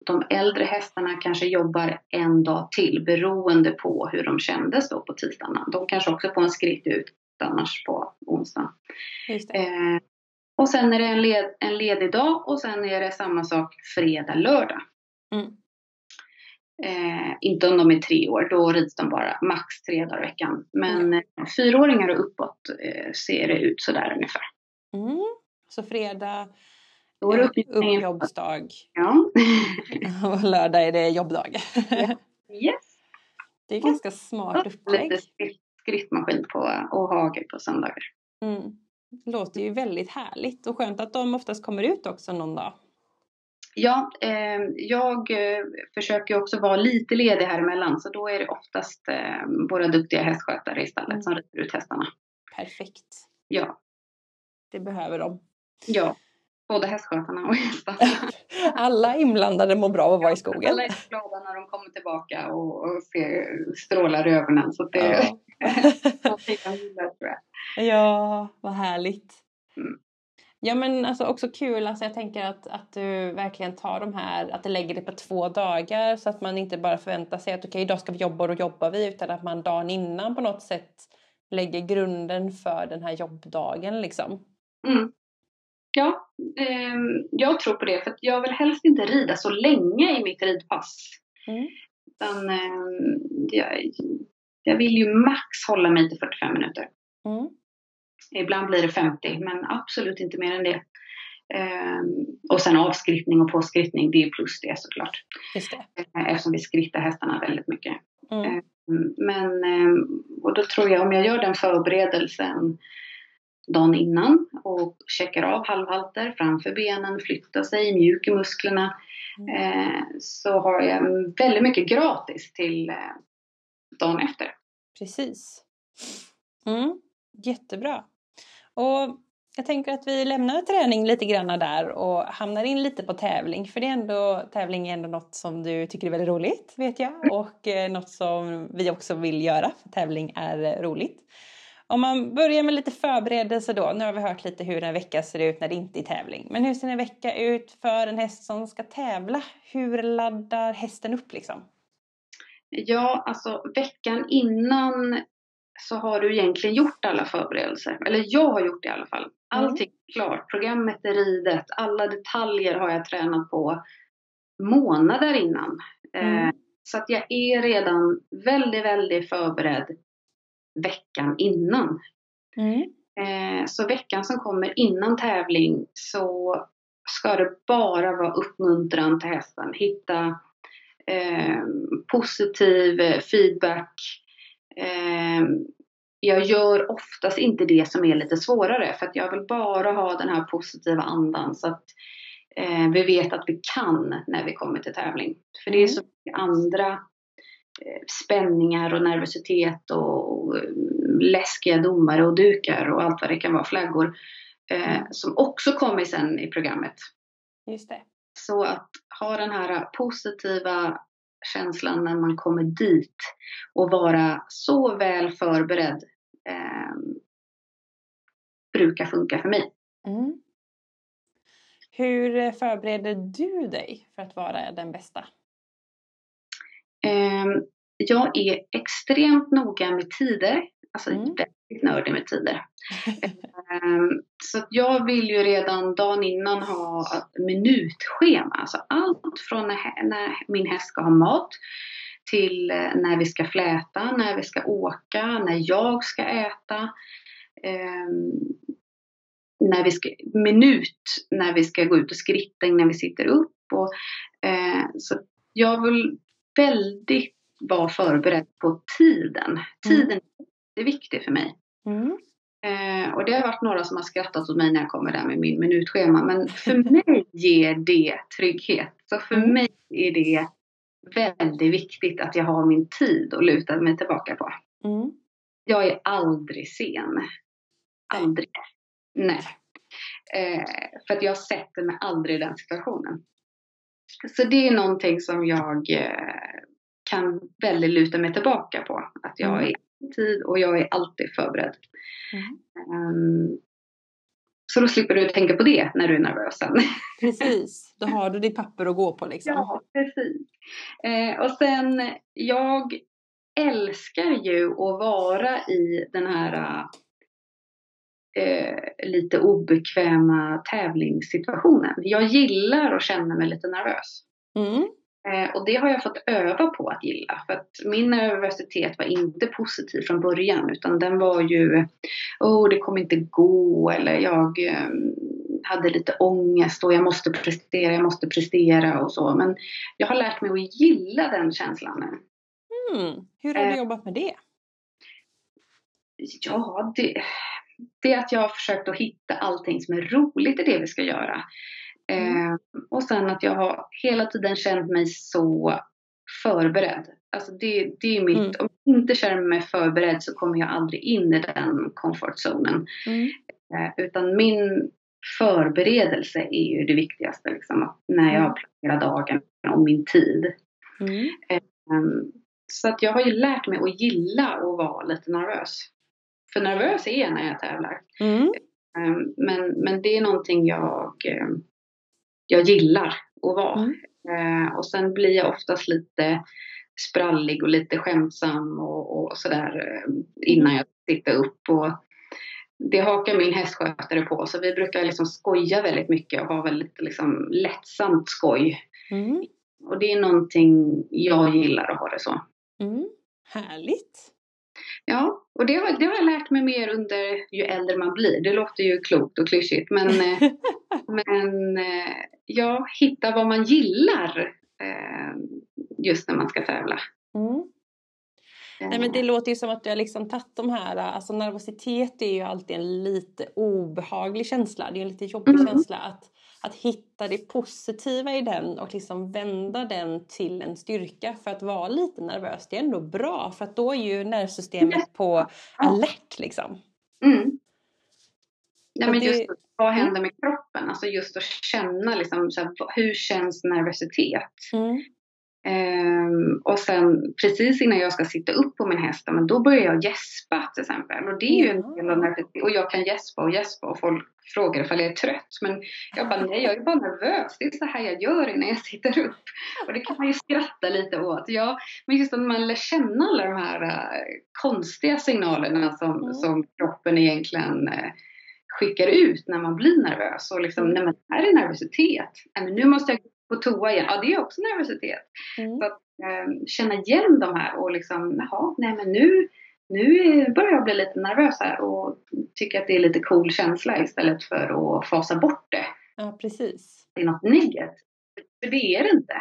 de äldre hästarna kanske jobbar en dag till beroende på hur de kändes då på tisdagarna. De kanske också får en skritt ut annars på onsdag. Eh, och sen är det en, led, en ledig dag och sen är det samma sak fredag, lördag. Mm. Eh, inte om de är tre år, då rids de bara max tre dagar i veckan. Men mm. fyraåringar och uppåt eh, ser det ut sådär ungefär. Mm. Så fredag då är det upp jobbsdag. Ja. och lördag är det jobbdag. yes. Det är ganska smart upplägg. Lite skriftmaskin på, och hage på söndagar. Mm. Låter ju väldigt härligt och skönt att de oftast kommer ut också någon dag. Ja, eh, jag eh, försöker också vara lite ledig här emellan så då är det oftast eh, våra duktiga hästskötare i stallet mm. som rider ut hästarna. Perfekt. Ja. Det behöver de. Ja. Både hästskötarna och hästarna. Alla inblandade mår bra av att vara i skogen. Alla är glada när de kommer tillbaka och, och ser strålar i ögonen. Så det ja. Ja, vad härligt. Mm. Ja men alltså också kul, alltså jag tänker att, att du verkligen tar de här, att du lägger det på två dagar så att man inte bara förväntar sig att okej okay, idag ska vi jobba och då jobbar vi utan att man dagen innan på något sätt lägger grunden för den här jobbdagen liksom. Mm. Ja, eh, jag tror på det för jag vill helst inte rida så länge i mitt ridpass. Mm. Utan, eh, jag, jag vill ju max hålla mig till 45 minuter. Mm. Ibland blir det 50 men absolut inte mer än det. Um, och sen avskrittning och påskrittning, det är plus det såklart. Just det. Uh, eftersom vi skrittar hästarna väldigt mycket. Mm. Um, men, um, och då tror jag om jag gör den förberedelsen dagen innan och checkar av halvhalter framför benen, flyttar sig, mjuk i musklerna. Mm. Uh, så har jag väldigt mycket gratis till uh, dagen efter. Precis. Mm. Jättebra. Och jag tänker att vi lämnar träning lite grann där och hamnar in lite på tävling. För det är ändå, tävling är ändå något som du tycker är väldigt roligt, vet jag. Och eh, något som vi också vill göra, för tävling är roligt. Om man börjar med lite förberedelse då. Nu har vi hört lite hur en vecka ser ut när det inte är tävling. Men hur ser en vecka ut för en häst som ska tävla? Hur laddar hästen upp liksom? Ja, alltså veckan innan så har du egentligen gjort alla förberedelser. Eller jag har gjort det i alla fall. Mm. Allting är klart. Programmet är ridet. Alla detaljer har jag tränat på månader innan. Mm. Eh, så att jag är redan väldigt, väldigt förberedd veckan innan. Mm. Eh, så veckan som kommer innan tävling så ska det bara vara uppmuntran till hästen. Hitta eh, positiv feedback jag gör oftast inte det som är lite svårare för att jag vill bara ha den här positiva andan så att eh, vi vet att vi kan när vi kommer till tävling. För det är mm. så mycket andra eh, spänningar och nervositet och, och läskiga domare och dukar och allt vad det kan vara, flaggor, eh, som också kommer sen i programmet. Just det. Så att ha den här positiva känslan när man kommer dit och vara så väl förberedd eh, brukar funka för mig. Mm. Hur förbereder du dig för att vara den bästa? Eh, jag är extremt noga med tider. Alltså mm. Nördig med tider. Så jag vill ju redan dagen innan ha minutschema. Alltså allt från när min häst ska ha mat till eh, när vi ska fläta, när vi ska åka, när jag ska äta. Ehm, när vi ska, minut när vi ska gå ut och skritta innan vi sitter upp. Och, eh, så jag vill väldigt vara förberedd på tiden. Mm. Tiden är viktig för mig. Mm. Eh, och det har varit några som har skrattat åt mig när jag kommer där med min minutschema. Men för mig ger det trygghet. Så för mm. mig är det väldigt viktigt att jag har min tid att luta mig tillbaka på. Mm. Jag är aldrig sen. Aldrig. Nej. Eh, för att jag sätter mig aldrig i den situationen. Så det är någonting som jag eh, kan väldigt luta mig tillbaka på. Att jag mm. är tid och jag är alltid förberedd. Mm. Um, så då slipper du tänka på det när du är nervös sen. Precis, då har du ditt papper att gå på liksom. Ja, precis. Eh, och sen, jag älskar ju att vara i den här eh, lite obekväma tävlingssituationen. Jag gillar att känna mig lite nervös. Mm. Eh, och det har jag fått öva på att gilla. För att min nervositet var inte positiv från början utan den var ju, oh det kommer inte gå eller jag eh, hade lite ångest och jag måste prestera, jag måste prestera och så. Men jag har lärt mig att gilla den känslan nu. Mm. Hur har du eh, jobbat med det? Ja, det, det är att jag har försökt att hitta allting som är roligt i det vi ska göra. Mm. Eh, och sen att jag har hela tiden känt mig så förberedd. Alltså det, det är mitt, mm. om jag inte känner mig förberedd så kommer jag aldrig in i den comfort zonen. Mm. Eh, utan min förberedelse är ju det viktigaste. Liksom, när jag Mm. planerar dagen och min tid. Ehm, Så att jag har ju lärt mig att gilla att vara lite nervös. För nervös är jag när jag tävlar. Mm. Ehm, Men, men det är någonting jag, ehm, jag gillar att vara. Mm. Eh, Och sen blir jag oftast lite sprallig och lite skämtsam och, och sådär eh, innan jag sitter upp. Och det hakar min hästskötare på så vi brukar liksom skoja väldigt mycket och ha väldigt liksom lättsamt skoj. Mm. Och det är någonting jag gillar att ha det så. Mm. Härligt! Ja, och det har, det har jag lärt mig mer under ju äldre man blir. Det låter ju klokt och klyschigt men, eh, men eh, ja, hitta vad man gillar eh, just när man ska tävla. Mm. Nej men det låter ju som att du har liksom tagit de här, alltså nervositet är ju alltid en lite obehaglig känsla. Det är en lite jobbig Mm. känsla att, att hitta det positiva i den och liksom vända den till en styrka för att vara lite nervös. Det är ändå bra för att då är ju nervsystemet på alert liksom. Mm. Nej, men just vad Mm. händer med kroppen? Alltså just att känna liksom, så här, hur känns nervositet? Mm. Ehm, och sen precis innan jag ska sitta upp på min häst, men då börjar jag gäspa till exempel. Och det är ju en del av nervositet. Och jag kan gäspa och gäspa och folk frågar ifall jag är trött. Men jag bara, nej jag är bara nervös. Det är så här jag gör innan jag sitter upp. Och det kan man ju skratta lite åt. Ja, men just att man lär känna alla de här eh, konstiga signalerna som, Mm. som kroppen egentligen eh, skickar ut när man blir nervös. Och liksom, nej men det här är nervositet. Nej, men nu måste jag gå på toa igen. Ja, det är också nervositet Mm. eh, känna igen de här och liksom, jaha, nej men nu, nu börjar jag bli lite nervös här och tycker att det är lite cool känsla istället för att fasa bort det. Ja precis. Det är något negativt. För det är det inte.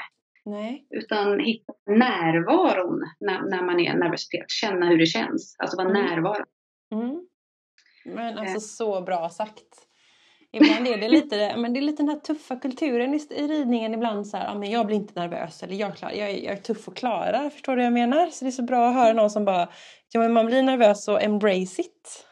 Nej. Utan hitta närvaron när, när man är nervositet. Känna hur det känns. Alltså vara Mm. närvarande. Mm. Men Eh. alltså så bra sagt. Ibland är det lite, men det är lite den här tuffa kulturen i, i ridningen ibland så här, ja men jag blir inte nervös eller jag, klar, jag, är, jag är tuff och klarar, förstår du vad jag menar? Så det är så bra att höra någon som bara, ja men man blir nervös så embrace it.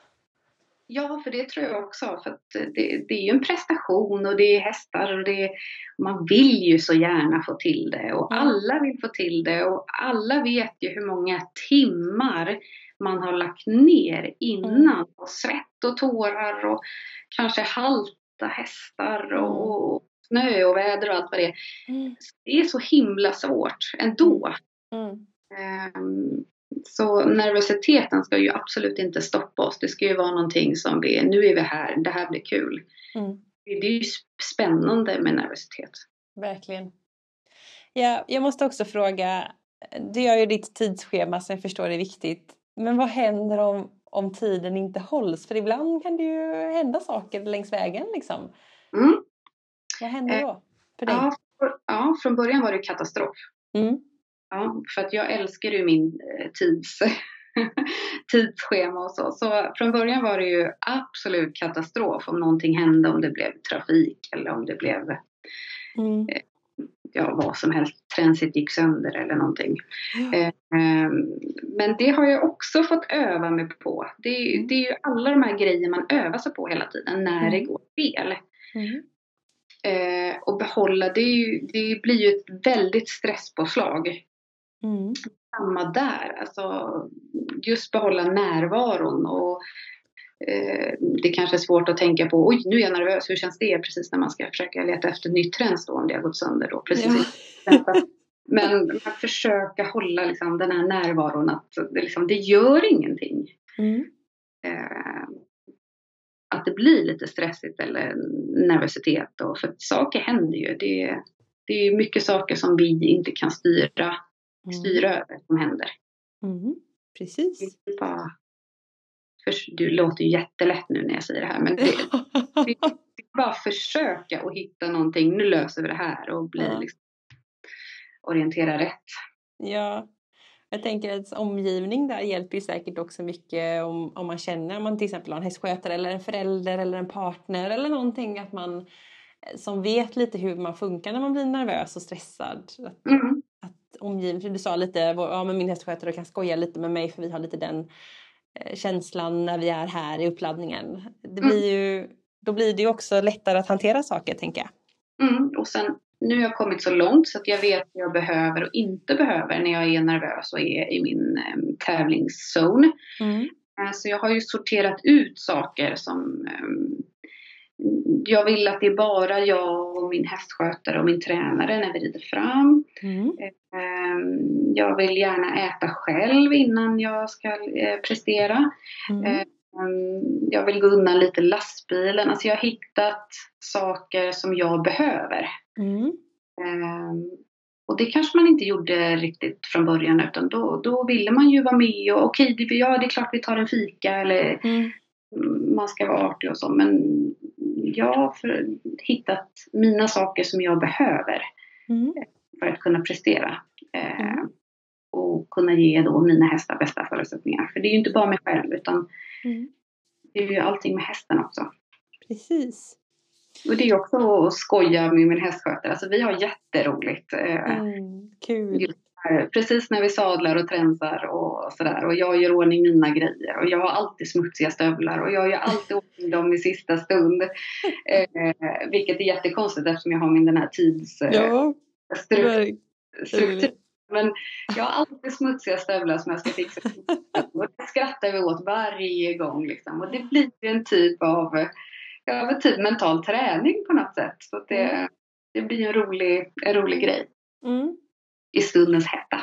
Ja, för det tror jag också. För det, det är ju en prestation och det är hästar och det, man vill ju så gärna få till det och Ja. alla vill få till det och alla vet ju hur många timmar man har lagt ner innan. Och svett och tårar och kanske halta hästar och, och snö och väder och allt vad det är. Mm. Det är så himla svårt ändå. Mm. Ehm, Så nervositeten ska ju absolut inte stoppa oss. Det ska ju vara någonting som vi, nu är vi här, det här blir kul. Mm. Det är ju spännande med nervositet. Verkligen. Ja, jag måste också fråga, du gör ju ditt tidsschema så jag förstår det är viktigt. Men vad händer om, om tiden inte hålls? För ibland kan det ju hända saker längs vägen liksom. Mm. Vad händer då? För dig? Ja, för, ja, från början var det katastrof. Mm. Ja, för att jag älskar ju min eh, tids, tidsschema och så. Så från början var det ju absolut katastrof om någonting hände, om det blev trafik eller om det blev Mm. Ja, vad som helst, transit gick sönder eller någonting. Ja. Eh, ehm, Men det har jag också fått öva mig på. Det Mm. det är ju alla de här grejer man övar sig på hela tiden när det Mm. går fel. Mm. Eh, och behålla, det, ju, det blir ju ett väldigt stresspåslag. Mm. Samma där, alltså just behålla närvaron och det kanske är svårt att tänka på, oj nu är jag nervös, hur känns det? Precis när man ska försöka leta efter nytt rens då om det har gått sönder då. Precis. Ja. Men att försöka hålla liksom, den här närvaron att det, liksom, det gör ingenting. Mm. Eh, att det blir lite stressigt eller nervositet. Och, för saker händer ju. Det, det är mycket saker som vi inte kan styra, styra över som händer. Mm. Precis. Bara, för, du låter ju jättelätt nu när jag säger det här men det, det, det är bara försöka att hitta någonting. Nu löser vi det här och bli Ja. liksom, orientera rätt. Ja, jag tänker att omgivning där hjälper ju säkert också mycket om, om man känner, om man till exempel har en hästskötare eller en förälder eller en partner eller någonting att man eh, som vet lite hur man funkar när man blir nervös och stressad. Att, Mm. att omgivning, för du sa lite, ja men min hästskötare kan skoja lite med mig för vi har lite den känslan när vi är här i uppladdningen. Det Mm. blir ju då blir det ju också lättare att hantera saker, tänker jag. Mm, och sen nu har jag kommit så långt så att jag vet vad jag behöver och inte behöver när jag är nervös och är i min eh, tävlingszone. Mm. Eh, så jag har ju sorterat ut saker som eh, jag vill att det är bara jag och min hästskötare och min tränare när vi rider fram. Mm. Ehm, jag vill gärna äta själv innan jag ska eh, prestera. Mm. Ehm, jag vill gå undan lite lastbilen. Alltså jag har hittat saker som jag behöver. Mm. Ehm, och det kanske man inte gjorde riktigt från början utan då, då ville man ju vara med och okej, okay, ja det är klart vi tar en fika eller mm. man ska vara artig och så men jag har hittat mina saker som jag behöver mm. För att kunna prestera. Eh, mm. och kunna ge då mina hästar bästa förutsättningar. För det är ju inte bara mig själv utan mm. det är ju allting med hästen också. Precis. Och det är också att skoja med min hästskötare. Alltså vi har jätteroligt. Eh, mm, kul. Precis när vi sadlar och tränsar och sådär. Och jag gör ordning mina grejer. Och jag har alltid smutsiga stövlar. Och jag gör alltid ordning dem i sista stund. Eh, vilket är jättekonstigt eftersom jag har min den här tids... Eh, ja, struktur. Men jag har alltid smutsiga stövlar som jag ska fixa. Och det skrattar vi åt varje gång. Liksom. Och det blir en typ av ja, typ mental träning på något sätt. Så det, mm. det blir en rolig, en rolig grej. Mm. I stundens hetta.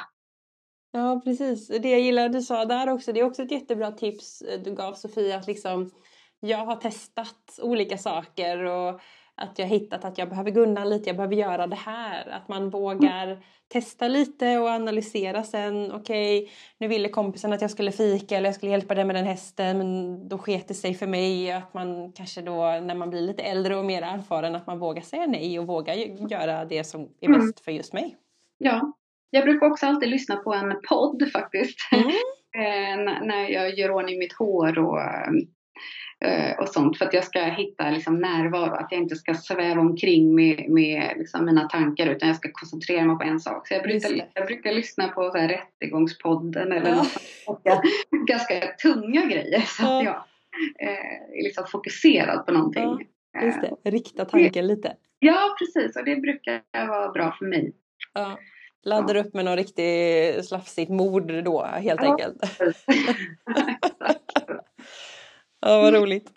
Ja precis, det jag gillar du sa där också, det är också ett jättebra tips du gav Sofia att liksom jag har testat olika saker och att jag hittat att jag behöver gunna lite, jag behöver göra det här. Att man vågar mm. testa lite och analysera sen. Okej, okay, nu ville kompisen att jag skulle fika eller jag skulle hjälpa dig med den hästen men då sket det sig för mig. Att man kanske då när man blir lite äldre och mer erfaren att man vågar säga nej och vågar göra det som är mm. bäst för just mig. Ja, jag brukar också alltid lyssna på en podd faktiskt. Mm. Eh, när jag gör ordning mitt hår och och sånt för att jag ska hitta liksom, närvaro, att jag inte ska sväva omkring med, med liksom, mina tankar utan jag ska koncentrera mig på en sak. Så jag brukar, jag brukar lyssna på så här, Rättegångspodden eller ja. något ganska tunga grejer så att jag eh, är liksom fokuserad på någonting. Ja, just det, rikta tanken lite. Ja precis och det brukar vara bra för mig. Ja. Laddar upp med någon riktigt slafsigt mord då helt enkelt. Ja, vad roligt.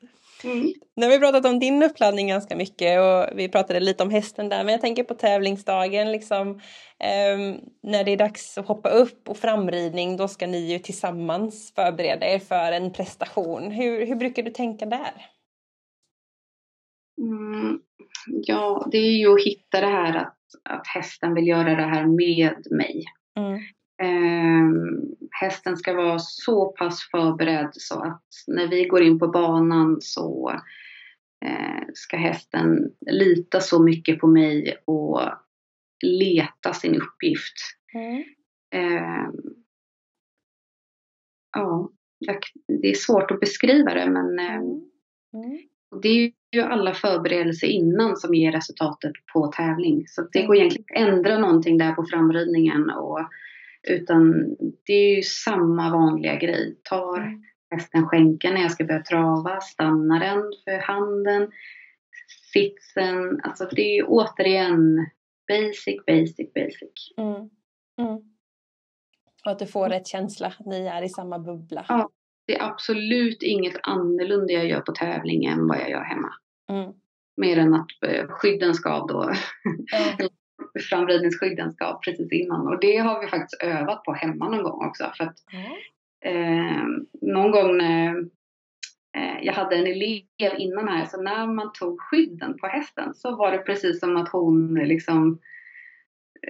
Mm. Nu har vi pratat om din uppladdning ganska mycket och vi pratade lite om hästen där men jag tänker på tävlingsdagen liksom eh, när det är dags att hoppa upp och framridning då ska ni ju tillsammans förbereda er för en prestation. Hur, hur brukar du tänka där? Mm, ja, det är ju att hitta det här att, att hästen vill göra det här med mig. Mm. Eh, hästen ska vara så pass förberedd så att när vi går in på banan så eh, ska hästen lita så mycket på mig och leta sin uppgift. Mm. Eh, ja, det är svårt att beskriva det men eh, mm. mm. det är ju alla förberedelser innan som ger resultatet på tävling. Så det går egentligen att ändra någonting där på framridningen och utan det är ju samma vanliga grej. Tar mm. hästen skänken när jag ska börja trava, stannar den för handen, sitsen. Alltså det är ju återigen basic, basic, basic. Mm. Mm. Och att du får rätt känsla, att ni är i samma bubbla. Ja, det är absolut inget annorlunda jag gör på tävling än vad jag gör hemma. Mm. Mer än att eh, skydden ska då mm. framridningsskydden ska precis innan och det har vi faktiskt övat på hemma någon gång också. För att, mm. eh, någon gång när eh, jag hade en elev innan här så när man tog skydden på hästen så var det precis som att hon liksom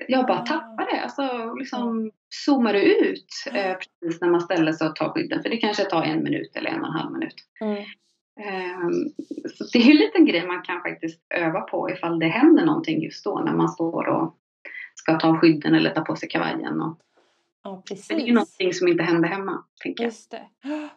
jag bara tappade, alltså liksom zoomade ut eh, precis när man ställer sig och tar skydden. För det kanske tar en minut eller en och en halv minut. Mm. Ehm, så det är en liten grej man kan faktiskt öva på ifall det händer någonting just då när man står och ska ta skydden eller ta på sig kavajen. Och, ja, precis. det är ju någonting som inte händer hemma. Tänker just det.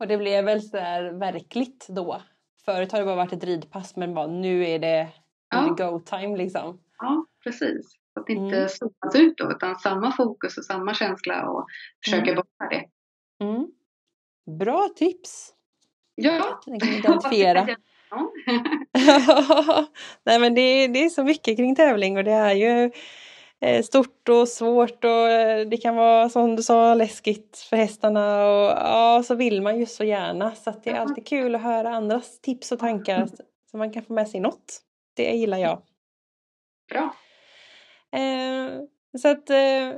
Och det blev väl sådär verkligt då? Förut har det bara varit ett ridpass men bara, nu är det, ja. go time liksom. Ja, precis. Att inte mm. zoomas ut då utan samma fokus och samma känsla och försöka mm. behålla det. Mm. Bra tips! Ja. identifiera. Nej men det, det är så mycket kring tävling och det är ju eh, stort och svårt och eh, det kan vara som du sa läskigt för hästarna och ja så vill man ju så gärna så att det är alltid kul att höra andras tips och tankar så man kan få med sig något. Det gillar jag. Bra. Eh, så att eh,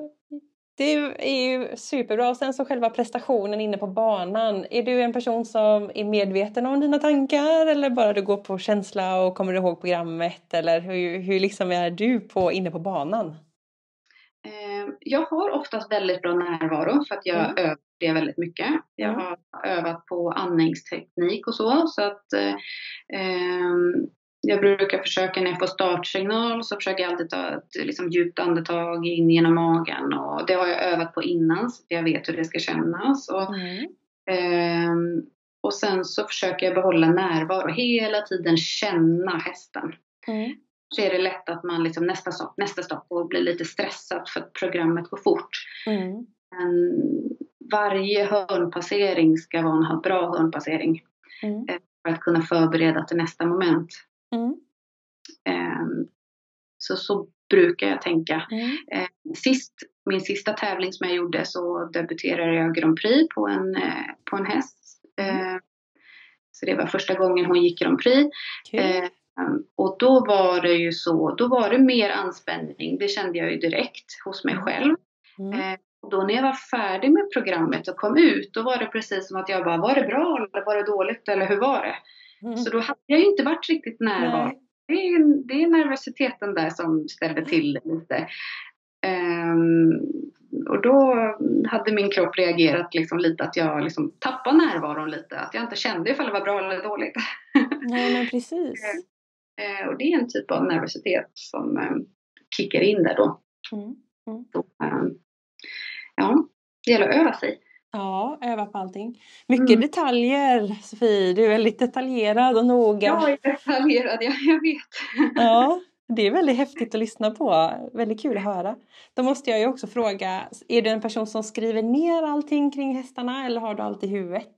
det är ju superbra. Och sen så själva prestationen inne på banan. Är du en person som är medveten om dina tankar eller bara du går på känsla och kommer ihåg programmet? Eller hur, hur liksom är du på, inne på banan? Eh, jag har oftast väldigt bra närvaro för att jag mm. övar det väldigt mycket. Jag mm. har övat på andningsteknik och så. så att, eh, ehm, jag brukar försöka när jag får startsignal så försöker jag alltid ta ett liksom, djupt andetag in genom magen och det har jag övat på innan så jag vet hur det ska kännas. Och, mm. eh, och sen så försöker jag behålla närvaro, hela tiden känna hästen. Mm. Så är det lätt att man liksom nästa stopp, nästa stopp och blir lite stressad för att programmet går fort. Mm. Men varje hörnpassering ska vara en bra hörnpassering. Mm. Eh, för att kunna förbereda till nästa moment. Mm. Um, så, så brukar jag tänka. Mm. Uh, sist, min sista tävling som jag gjorde så debuterade jag Grand Prix på en, uh, på en häst. Uh, så det var första gången hon gick Grand Prix. Okay. Och då var det ju så, då var det mer anspänning. Det kände jag ju direkt hos mig mm. själv. Mm. Och då när jag var färdig med programmet och kom ut, då var det precis som att jag bara, var det bra eller var det dåligt eller hur var det? Mm. Så då hade jag ju inte varit riktigt närvarande. Det är, det är nervositeten där som ställde till lite. Um, och då hade min kropp reagerat liksom lite att jag liksom tappade närvaron lite. Att jag inte kände ifall det var bra eller dåligt. Nej men precis. uh, och det är en typ av nervositet som um, kickar in där då. Mm. Mm. Så, um, ja, det gäller att öva sig. Ja, öva på allting. Mycket mm. detaljer Sofie, du är väldigt detaljerad och noga. Jag är detaljerad, ja, jag vet. Ja, det är väldigt häftigt att lyssna på. Väldigt kul att höra. Då måste jag ju också fråga, är du en person som skriver ner allting kring hästarna eller har du allt i huvudet?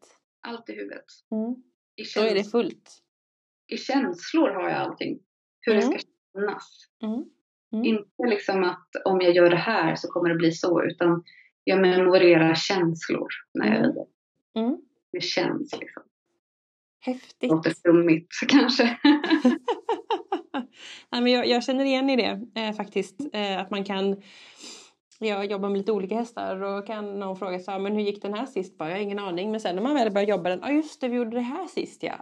Allt i huvudet. Mm. I Då är det fullt. I känslor har jag allting. Hur mm. det ska kännas. Mm. mm. Inte liksom att om jag gör det här så kommer det bli så utan jag memorerar känslor när jag rider. Mm. mm. Det känns liksom. Häftigt. Låter flummigt kanske. Nej, men jag, jag, känner igen i det eh, faktiskt. Eh, att man kan jag jobbar med lite olika hästar och kan någon fråga så men hur gick den här sist? Bara, jag har ingen aning. Men sen när man väl börjar jobba den, ja ah, just det, vi gjorde det här sist ja.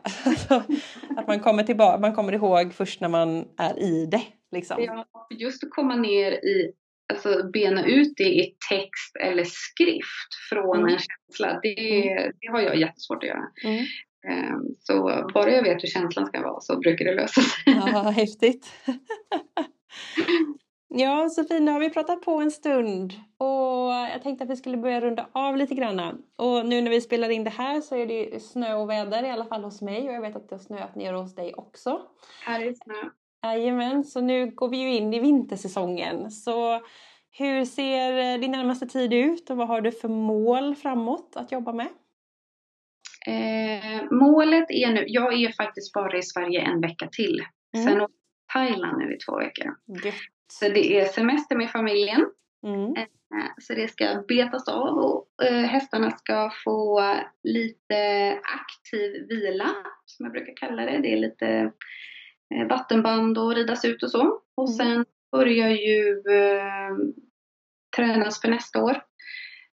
att man kommer tillbaka, man kommer ihåg först när man är i det. Liksom. Ja, just att komma ner i alltså bena ut det i text eller skrift från mm. en känsla, det, mm. det har jag jättesvårt att göra. Mm. Ehm, så bara jag vet hur känslan ska vara så brukar det lösa sig. Ja, häftigt. Ja, Sofie, nu har vi pratat på en stund och jag tänkte att vi skulle börja runda av lite grann. Och nu när vi spelar in det här så är det snö och väder i alla fall hos mig och jag vet att det har snöat ner hos dig också. Här är snö. Jajamän, så nu går vi ju in i vintersäsongen. Så hur ser din närmaste tid ut och vad har du för mål framåt att jobba med? Eh, målet är nu, jag är faktiskt bara i Sverige en vecka till. Mm. Sen åker jag Thailand nu i två veckor. Gött. Så det är semester med familjen. Mm. Eh, så det ska betas av och eh, hästarna ska få lite aktiv vila, som jag brukar kalla det. Det är lite Eh, vattenband och ridas ut och så. Och mm. sen börjar ju eh, tränas för nästa år.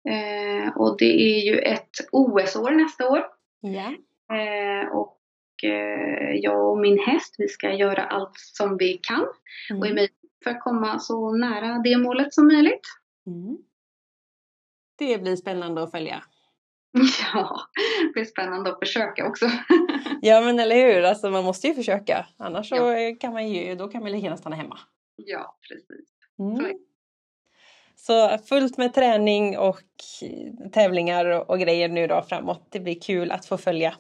Eh, och det är ju ett OS-år nästa år. Ja. Eh, och eh, jag och min häst, vi ska göra allt som vi kan mm. och är möjligt för att komma så nära det målet som möjligt. Mm. Det blir spännande att följa. Ja, det blir spännande att försöka också. ja men eller hur, alltså, man måste ju försöka. Annars så ja. kan man ju, då kan man lika gärna stanna hemma. Ja, precis. Mm. Så fullt med träning och tävlingar och grejer nu då framåt. Det blir kul att få följa.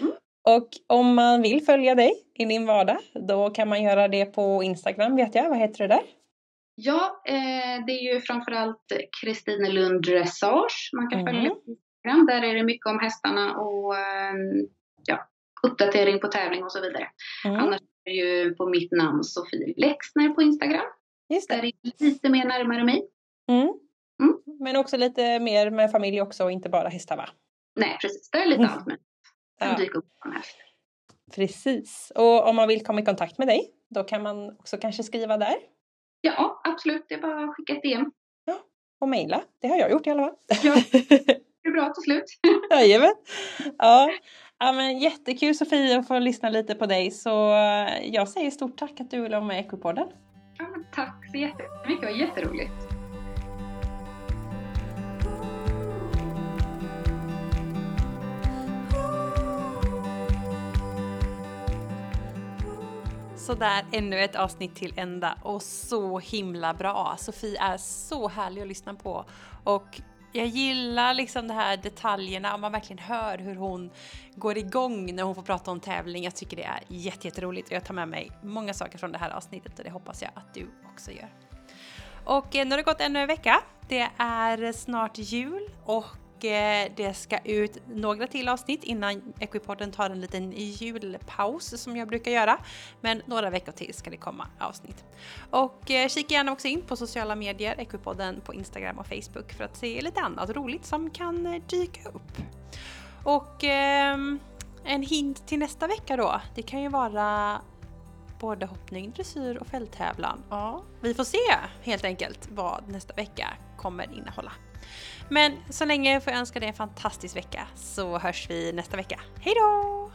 Mm. Och om man vill följa dig i din vardag, då kan man göra det på Instagram vet jag. Vad heter det där? Ja, eh, det är ju framförallt Kristine Lund Dressage man kan mm. följa. Där är det mycket om hästarna och ehm, ja, uppdatering på tävling och så vidare. Mm. Annars är det ju på mitt namn Sofie Lexner på Instagram. Just det. Där är det lite mer närmare mig. Mm. Mm. Men också lite mer med familj också och inte bara hästar va? Nej, precis. Där är lite Mm. allt men Ja. dyka upp på här. Precis. Och om man vill komma i kontakt med dig, då kan man också kanske skriva där Ja, absolut. Det är bara att skicka ett DM. och mejla. Det har jag gjort i alla fall. Ja. Bra till slut. Jajamän. Ja. ja, men jättekul Sofie att få lyssna lite på dig. Så eh, jag säger stort tack att du ville vara med i Equipodden. Ja, tack så jättemycket. Det var jätteroligt. Sådär, ännu ett avsnitt till ända och så himla bra. Sofie är så härlig att lyssna på och jag gillar liksom de här detaljerna och man verkligen hör hur hon går igång när hon får prata om tävling. Jag tycker det är jätteroligt och jag tar med mig många saker från det här avsnittet och det hoppas jag att du också gör. Och eh, nu har det gått ännu en vecka. Det är snart jul och det ska ut några till avsnitt innan Equipodden tar en liten julpaus som jag brukar göra. Men några veckor till ska det komma avsnitt. Och eh, kika gärna också in på sociala medier, Equipodden på Instagram och Facebook för att se lite annat roligt som kan eh, dyka upp. Och ehm, en hint till nästa vecka då, det kan ju vara både hoppning, dressyr och fälttävlan. Ja, vi får se helt enkelt vad nästa vecka kommer innehålla. Men så länge får jag önska dig en fantastisk vecka så hörs vi nästa vecka. Hej då!